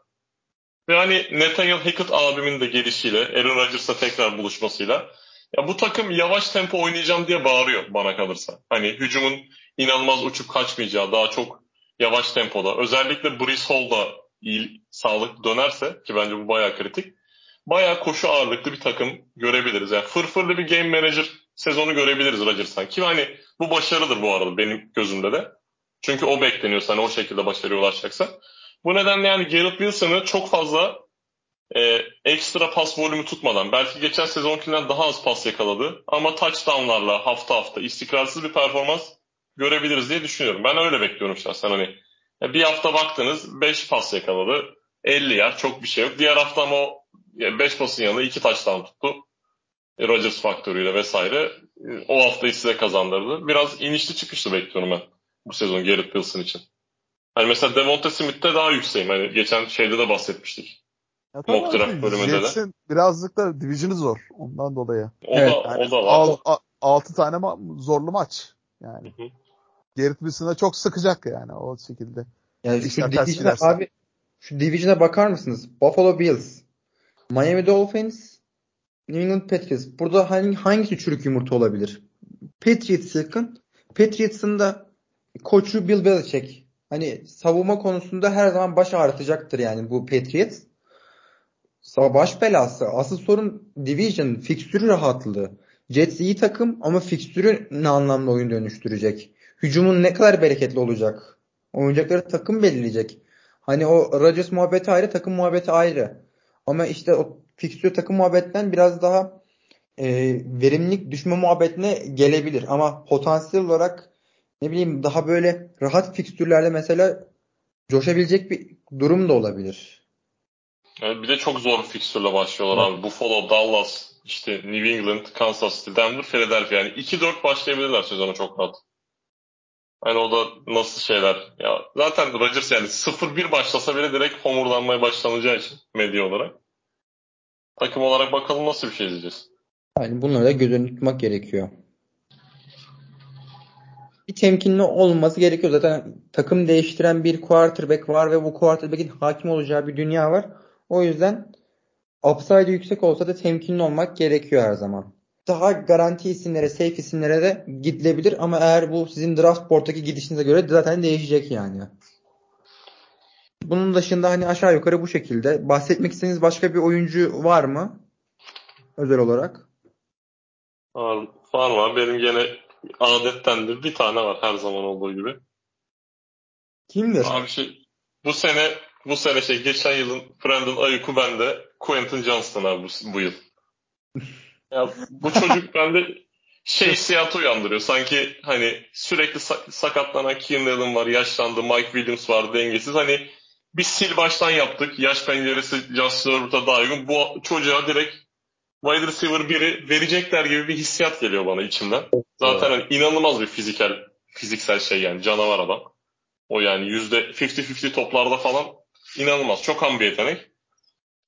Ve hani Nathaniel Hackett abimin de gelişiyle, Aaron Rodgers'la tekrar buluşmasıyla ya bu takım yavaş tempo oynayacağım diye bağırıyor bana kalırsa. Hani hücumun inanılmaz uçup kaçmayacağı, daha çok yavaş tempoda. Özellikle Brees Hall da iyi, sağlık dönerse ki bence bu bayağı kritik. Bayağı koşu ağırlıklı bir takım görebiliriz. Yani fırfırlı bir game manager sezonu görebiliriz Rodgers'tan. Ki hani bu başarıdır bu arada benim gözümde de. Çünkü o bekleniyor hani o şekilde başarıya ulaşacaksa. Bu nedenle yani Garrett Wilson'ı çok fazla e, ekstra pas volümü tutmadan belki geçen sezonkinden daha az pas yakaladı ama touchdownlarla hafta hafta istikrarsız bir performans görebiliriz diye düşünüyorum. Ben öyle bekliyorum şahsen hani. Bir hafta baktınız 5 pas yakaladı. 50 yer çok bir şey yok. Diğer hafta ama o 5 pasın yanında 2 touchdown tuttu. E, Rodgers faktörüyle vesaire. E, o haftayı size kazandırdı. Biraz inişli çıkışlı bekliyorum ben bu sezon Garrett Wilson için. Hani mesela Devonta Smith'te daha yükseğim. Hani geçen şeyde de bahsetmiştik. Ya Mock draft bölümünde de. birazcık da division'ı zor ondan dolayı. O evet, da, yani o da var. 6 tane ma- zorlu maç. Yani. Hı hı. Garrett Wilson'a çok sıkacak yani o şekilde. Yani şu division'a abi şu division'a bakar mısınız? Buffalo Bills, Miami Dolphins, New England Patriots. Burada hangi, hangisi çürük yumurta olabilir? Patriots yakın. Patriots'ın da koçu Bill Belichick. Hani savunma konusunda her zaman baş ağrıtacaktır yani bu Patriots. Baş belası. Asıl sorun division, fikstürü rahatlığı. Jets iyi takım ama fikstürü ne anlamda oyun dönüştürecek? Hücumun ne kadar bereketli olacak? Oynayacakları takım belirleyecek. Hani o Rodgers muhabbeti ayrı, takım muhabbeti ayrı. Ama işte o fikstür takım muhabbetten biraz daha e, verimlilik düşme muhabbetine gelebilir. Ama potansiyel olarak ne bileyim daha böyle rahat fikstürlerde mesela coşabilecek bir durum da olabilir. Yani bir de çok zor fikstürle başlıyorlar evet. abi. Buffalo, Dallas, işte New England, Kansas City, Denver, Philadelphia. Yani 2-4 başlayabilirler sezonu çok rahat. Hani o da nasıl şeyler. Ya zaten Rodgers yani 0-1 başlasa bile direkt homurdanmaya başlanacağı için medya olarak. Takım olarak bakalım nasıl bir şey izleyeceğiz. Yani bunları da göz önünde tutmak gerekiyor. Bir temkinli olması gerekiyor. Zaten takım değiştiren bir quarterback var ve bu quarterback'in hakim olacağı bir dünya var. O yüzden upside yüksek olsa da temkinli olmak gerekiyor her zaman. Daha garanti isimlere, safe isimlere de gidilebilir ama eğer bu sizin draft board'daki gidişinize göre zaten değişecek yani. Bunun dışında hani aşağı yukarı bu şekilde. Bahsetmek istediğiniz başka bir oyuncu var mı? Özel olarak. Var, var mı? Benim gene adettendir. Bir tane var her zaman olduğu gibi. Kimdir? Abi şey bu sene bu sene şey geçen yılın Brandon Ayuk'u bende Quentin Johnston abi bu, bu yıl. ya bu çocuk bende şey hissiyatı uyandırıyor. Sanki hani sürekli sak- sakatlanan Keenan Allen var, yaşlandı, Mike Williams var, dengesiz. Hani bir sil baştan yaptık. Yaş penceresi Justin Herbert'a daha uygun. Bu çocuğa direkt wide receiver biri verecekler gibi bir hissiyat geliyor bana içimden. Zaten hani inanılmaz bir fiziksel fiziksel şey yani canavar adam. O yani yüzde 50-50 toplarda falan inanılmaz. Çok ham bir yetenek.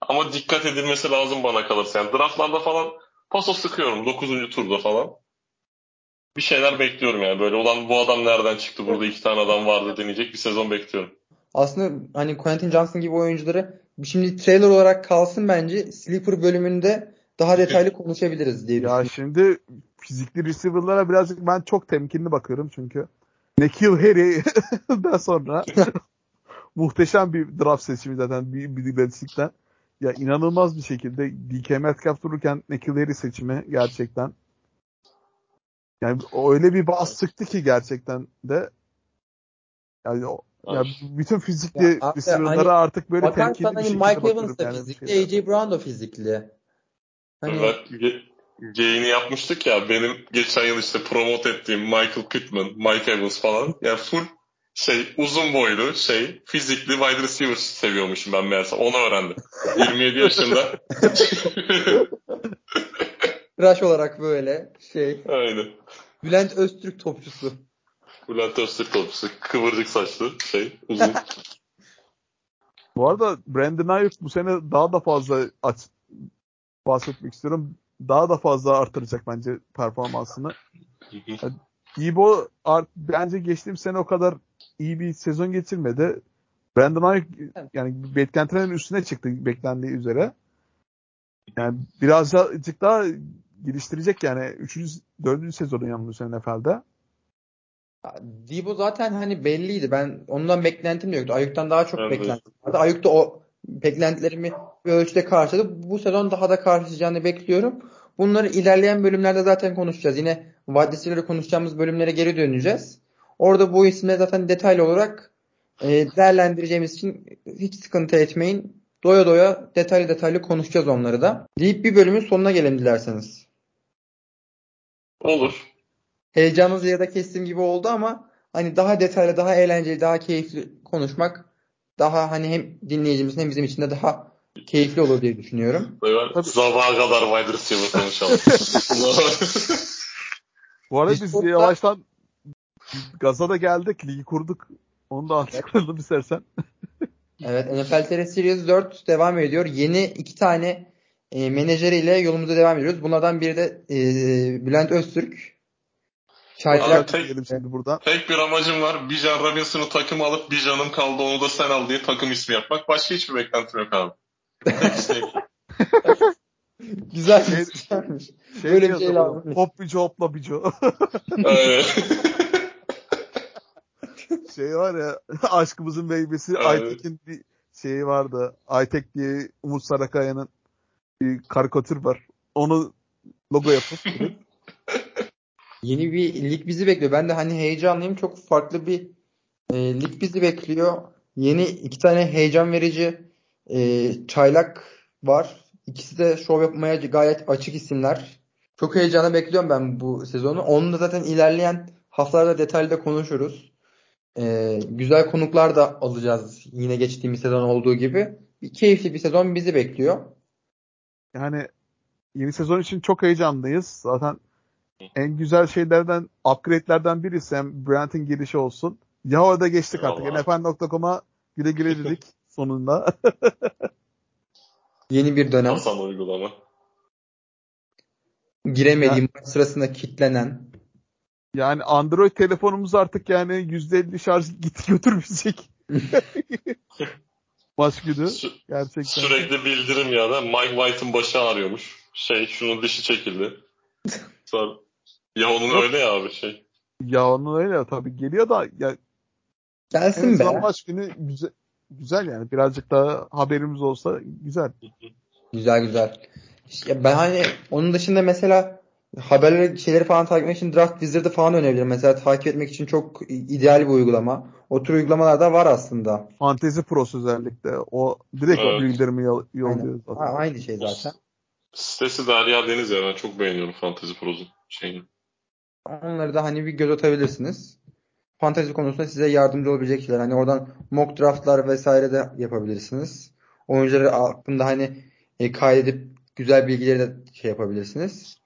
Ama dikkat edilmesi lazım bana kalırsa. Yani draftlarda falan paso sıkıyorum 9. turda falan. Bir şeyler bekliyorum yani. Böyle olan bu adam nereden çıktı burada iki tane adam vardı deneyecek bir sezon bekliyorum. Aslında hani Quentin Johnson gibi oyuncuları şimdi trailer olarak kalsın bence. Sleeper bölümünde daha detaylı konuşabiliriz diye Ya şimdi fizikli receiver'lara birazcık ben çok temkinli bakıyorum çünkü. Nekil Harry'den sonra muhteşem bir draft seçimi zaten bir, bir istatistikten. Ya inanılmaz bir şekilde DK Metcalf dururken Nekil Harry seçimi gerçekten. Yani öyle bir bas çıktı ki gerçekten de. Yani o, ya bütün fizikli Ya receiver'lara hani artık böyle Bakarsan temkinli bir hani şekilde Mike Evans da yani fizikli. AJ Brown da fizikli. Hani Ben ge- geyini yapmıştık ya benim geçen yıl işte promote ettiğim Michael Pittman, Mike Evans falan. Yani full şey uzun boylu şey fizikli wide receiver seviyormuşum ben meğerse onu öğrendim. 27 yaşında. Crush olarak böyle şey. Aynen. Bülent Öztürk topçusu. Bülent Öztürk topçusu. Kıvırcık saçlı şey uzun. Bu arada Brandon Ayuk bu sene daha da fazla aç, bahsetmek istiyorum. Daha da fazla artıracak bence performansını. Debo art, bence geçtiğim sene o kadar iyi bir sezon geçirmedi. Brandon Ayuk yani beklentilerin üstüne çıktı beklendiği üzere. Yani birazcık daha geliştirecek yani 3. 4. sezonu yanılmıyor sene NFL'de. Debo zaten hani belliydi. Ben ondan beklentim yoktu. Ayuk'tan daha çok Evet. beklentim vardı. Ayuk da o beklentilerimi bir ölçüde karşıladı. Bu sezon daha da karşılayacağını bekliyorum. Bunları ilerleyen bölümlerde zaten konuşacağız. Yine receiver'ı konuşacağımız bölümlere geri döneceğiz. Orada bu isimleri zaten detaylı olarak e, değerlendireceğimiz için hiç sıkıntı etmeyin. Doya doya detaylı detaylı konuşacağız onları da. Deyip bir bölümün sonuna gelelim dilerseniz. Olur. Heyecanınızı ya da kestiğim gibi oldu ama hani daha detaylı, daha eğlenceli, daha keyifli konuşmak daha hani hem dinleyicimizin hem bizim için de daha keyifli olur diye düşünüyorum. Sabaha kadar wide receiver konuşalım. Bu arada biz Discord'da- yavaştan gaza da geldik, ligi kurduk. Onu da açıklayalım istersen. Evet NFL TR Series 4 devam ediyor. Yeni iki tane e, menajeriyle yolumuza devam ediyoruz. Bunlardan biri de e, Bülent Öztürk. Abi, tek- şimdi buradan. Tek bir amacım var. Bijan Robinson'u takıma alıp bir canım kaldı onu da sen al diye takım ismi yapmak. Başka hiçbir beklentim yok abi. Tek güzel Şey- güzelmiş. Şey Böyle bir şey lazım. Hop bico hopla bico. Şey var ya aşkımızın meyvesi Evet. Aytek'in bir şeyi vardı. Aytek diye Umut Sarakaya'nın bir karikatür var. Onu logo yapıp Yeni bir lig bizi bekliyor. Ben de hani heyecanlıyım. Çok farklı bir e, lig bizi bekliyor. Yeni iki tane heyecan verici e, çaylak var. İkisi de şov yapmaya gayet açık isimler. Çok heyecanla bekliyorum ben bu sezonu. Onu da zaten ilerleyen haftalarda detaylı da konuşuruz. E, güzel konuklar da alacağız. Yine geçtiğimiz sezon olduğu gibi. Bir keyifli bir sezon bizi bekliyor. yani yeni sezon için çok heyecanlıyız. Zaten en güzel şeylerden, upgrade'lerden birisi hem Brent'in girişi olsun. Yahova'da da geçtik artık. NFL.com'a güle güle dedik sonunda. Yeni bir dönem. Hasan uygulama. Giremediğim maç sırasında kitlenen. yani Android telefonumuz artık yani %50 şarj git götürmeyecek. Sü- Gerçekten. sürekli bildirim ya da Mike White'ın başı ağrıyormuş. Şey şunun dişi çekildi. Sonra, ya onun Yok. öyle ya abi şey. Ya onun öyle tabii geliyor da ya Gelsin be. azından maç günü güzel, güzel yani. Birazcık daha haberimiz olsa güzel. Güzel güzel. İşte ben hani onun dışında mesela haberleri şeyleri falan takip etmek için Draft Wizard'ı falan önerebilirim. Mesela takip etmek için çok ideal bir uygulama. O tür uygulamalar da var aslında. Fantasy Pros özellikle. O direkt Evet. yol- Aynen. yolluyor zaten. Aynı şey zaten. Sitesi Derya Deniz ya ben çok beğeniyorum Fantasy Pros'un şeyini. Onları da hani bir göz atabilirsiniz. Fantezi konusunda size yardımcı olabilecek şeyler. Hani oradan mock draftlar vesaire de yapabilirsiniz. Oyuncuları hakkında hani e, kaydedip güzel bilgileri de şey yapabilirsiniz.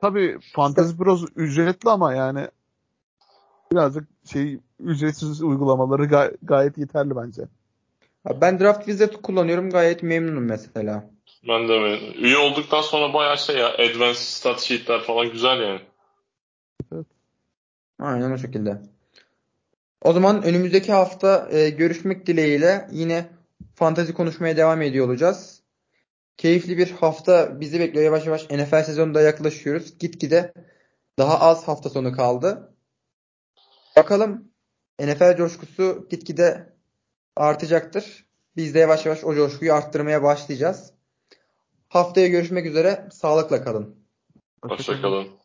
Tabii Fantasy Pros ücretli ama yani birazcık şey ücretsiz uygulamaları gay- gayet yeterli bence. Ben Draft Wizard kullanıyorum. Gayet memnunum mesela. Ben de mi? Üye olduktan sonra bayağı şey ya Advanced Stat Sheet'ler falan güzel yani. Aynen o şekilde. O zaman önümüzdeki hafta e, görüşmek dileğiyle yine fantezi konuşmaya devam ediyor olacağız. Keyifli bir hafta bizi bekliyor. Yavaş yavaş NFL sezonunda yaklaşıyoruz. Gitgide daha az hafta sonu kaldı. Bakalım NFL coşkusu gitgide artacaktır. Biz de yavaş yavaş o coşkuyu arttırmaya başlayacağız. Haftaya görüşmek üzere. Sağlıkla kalın. Hoşçakalın.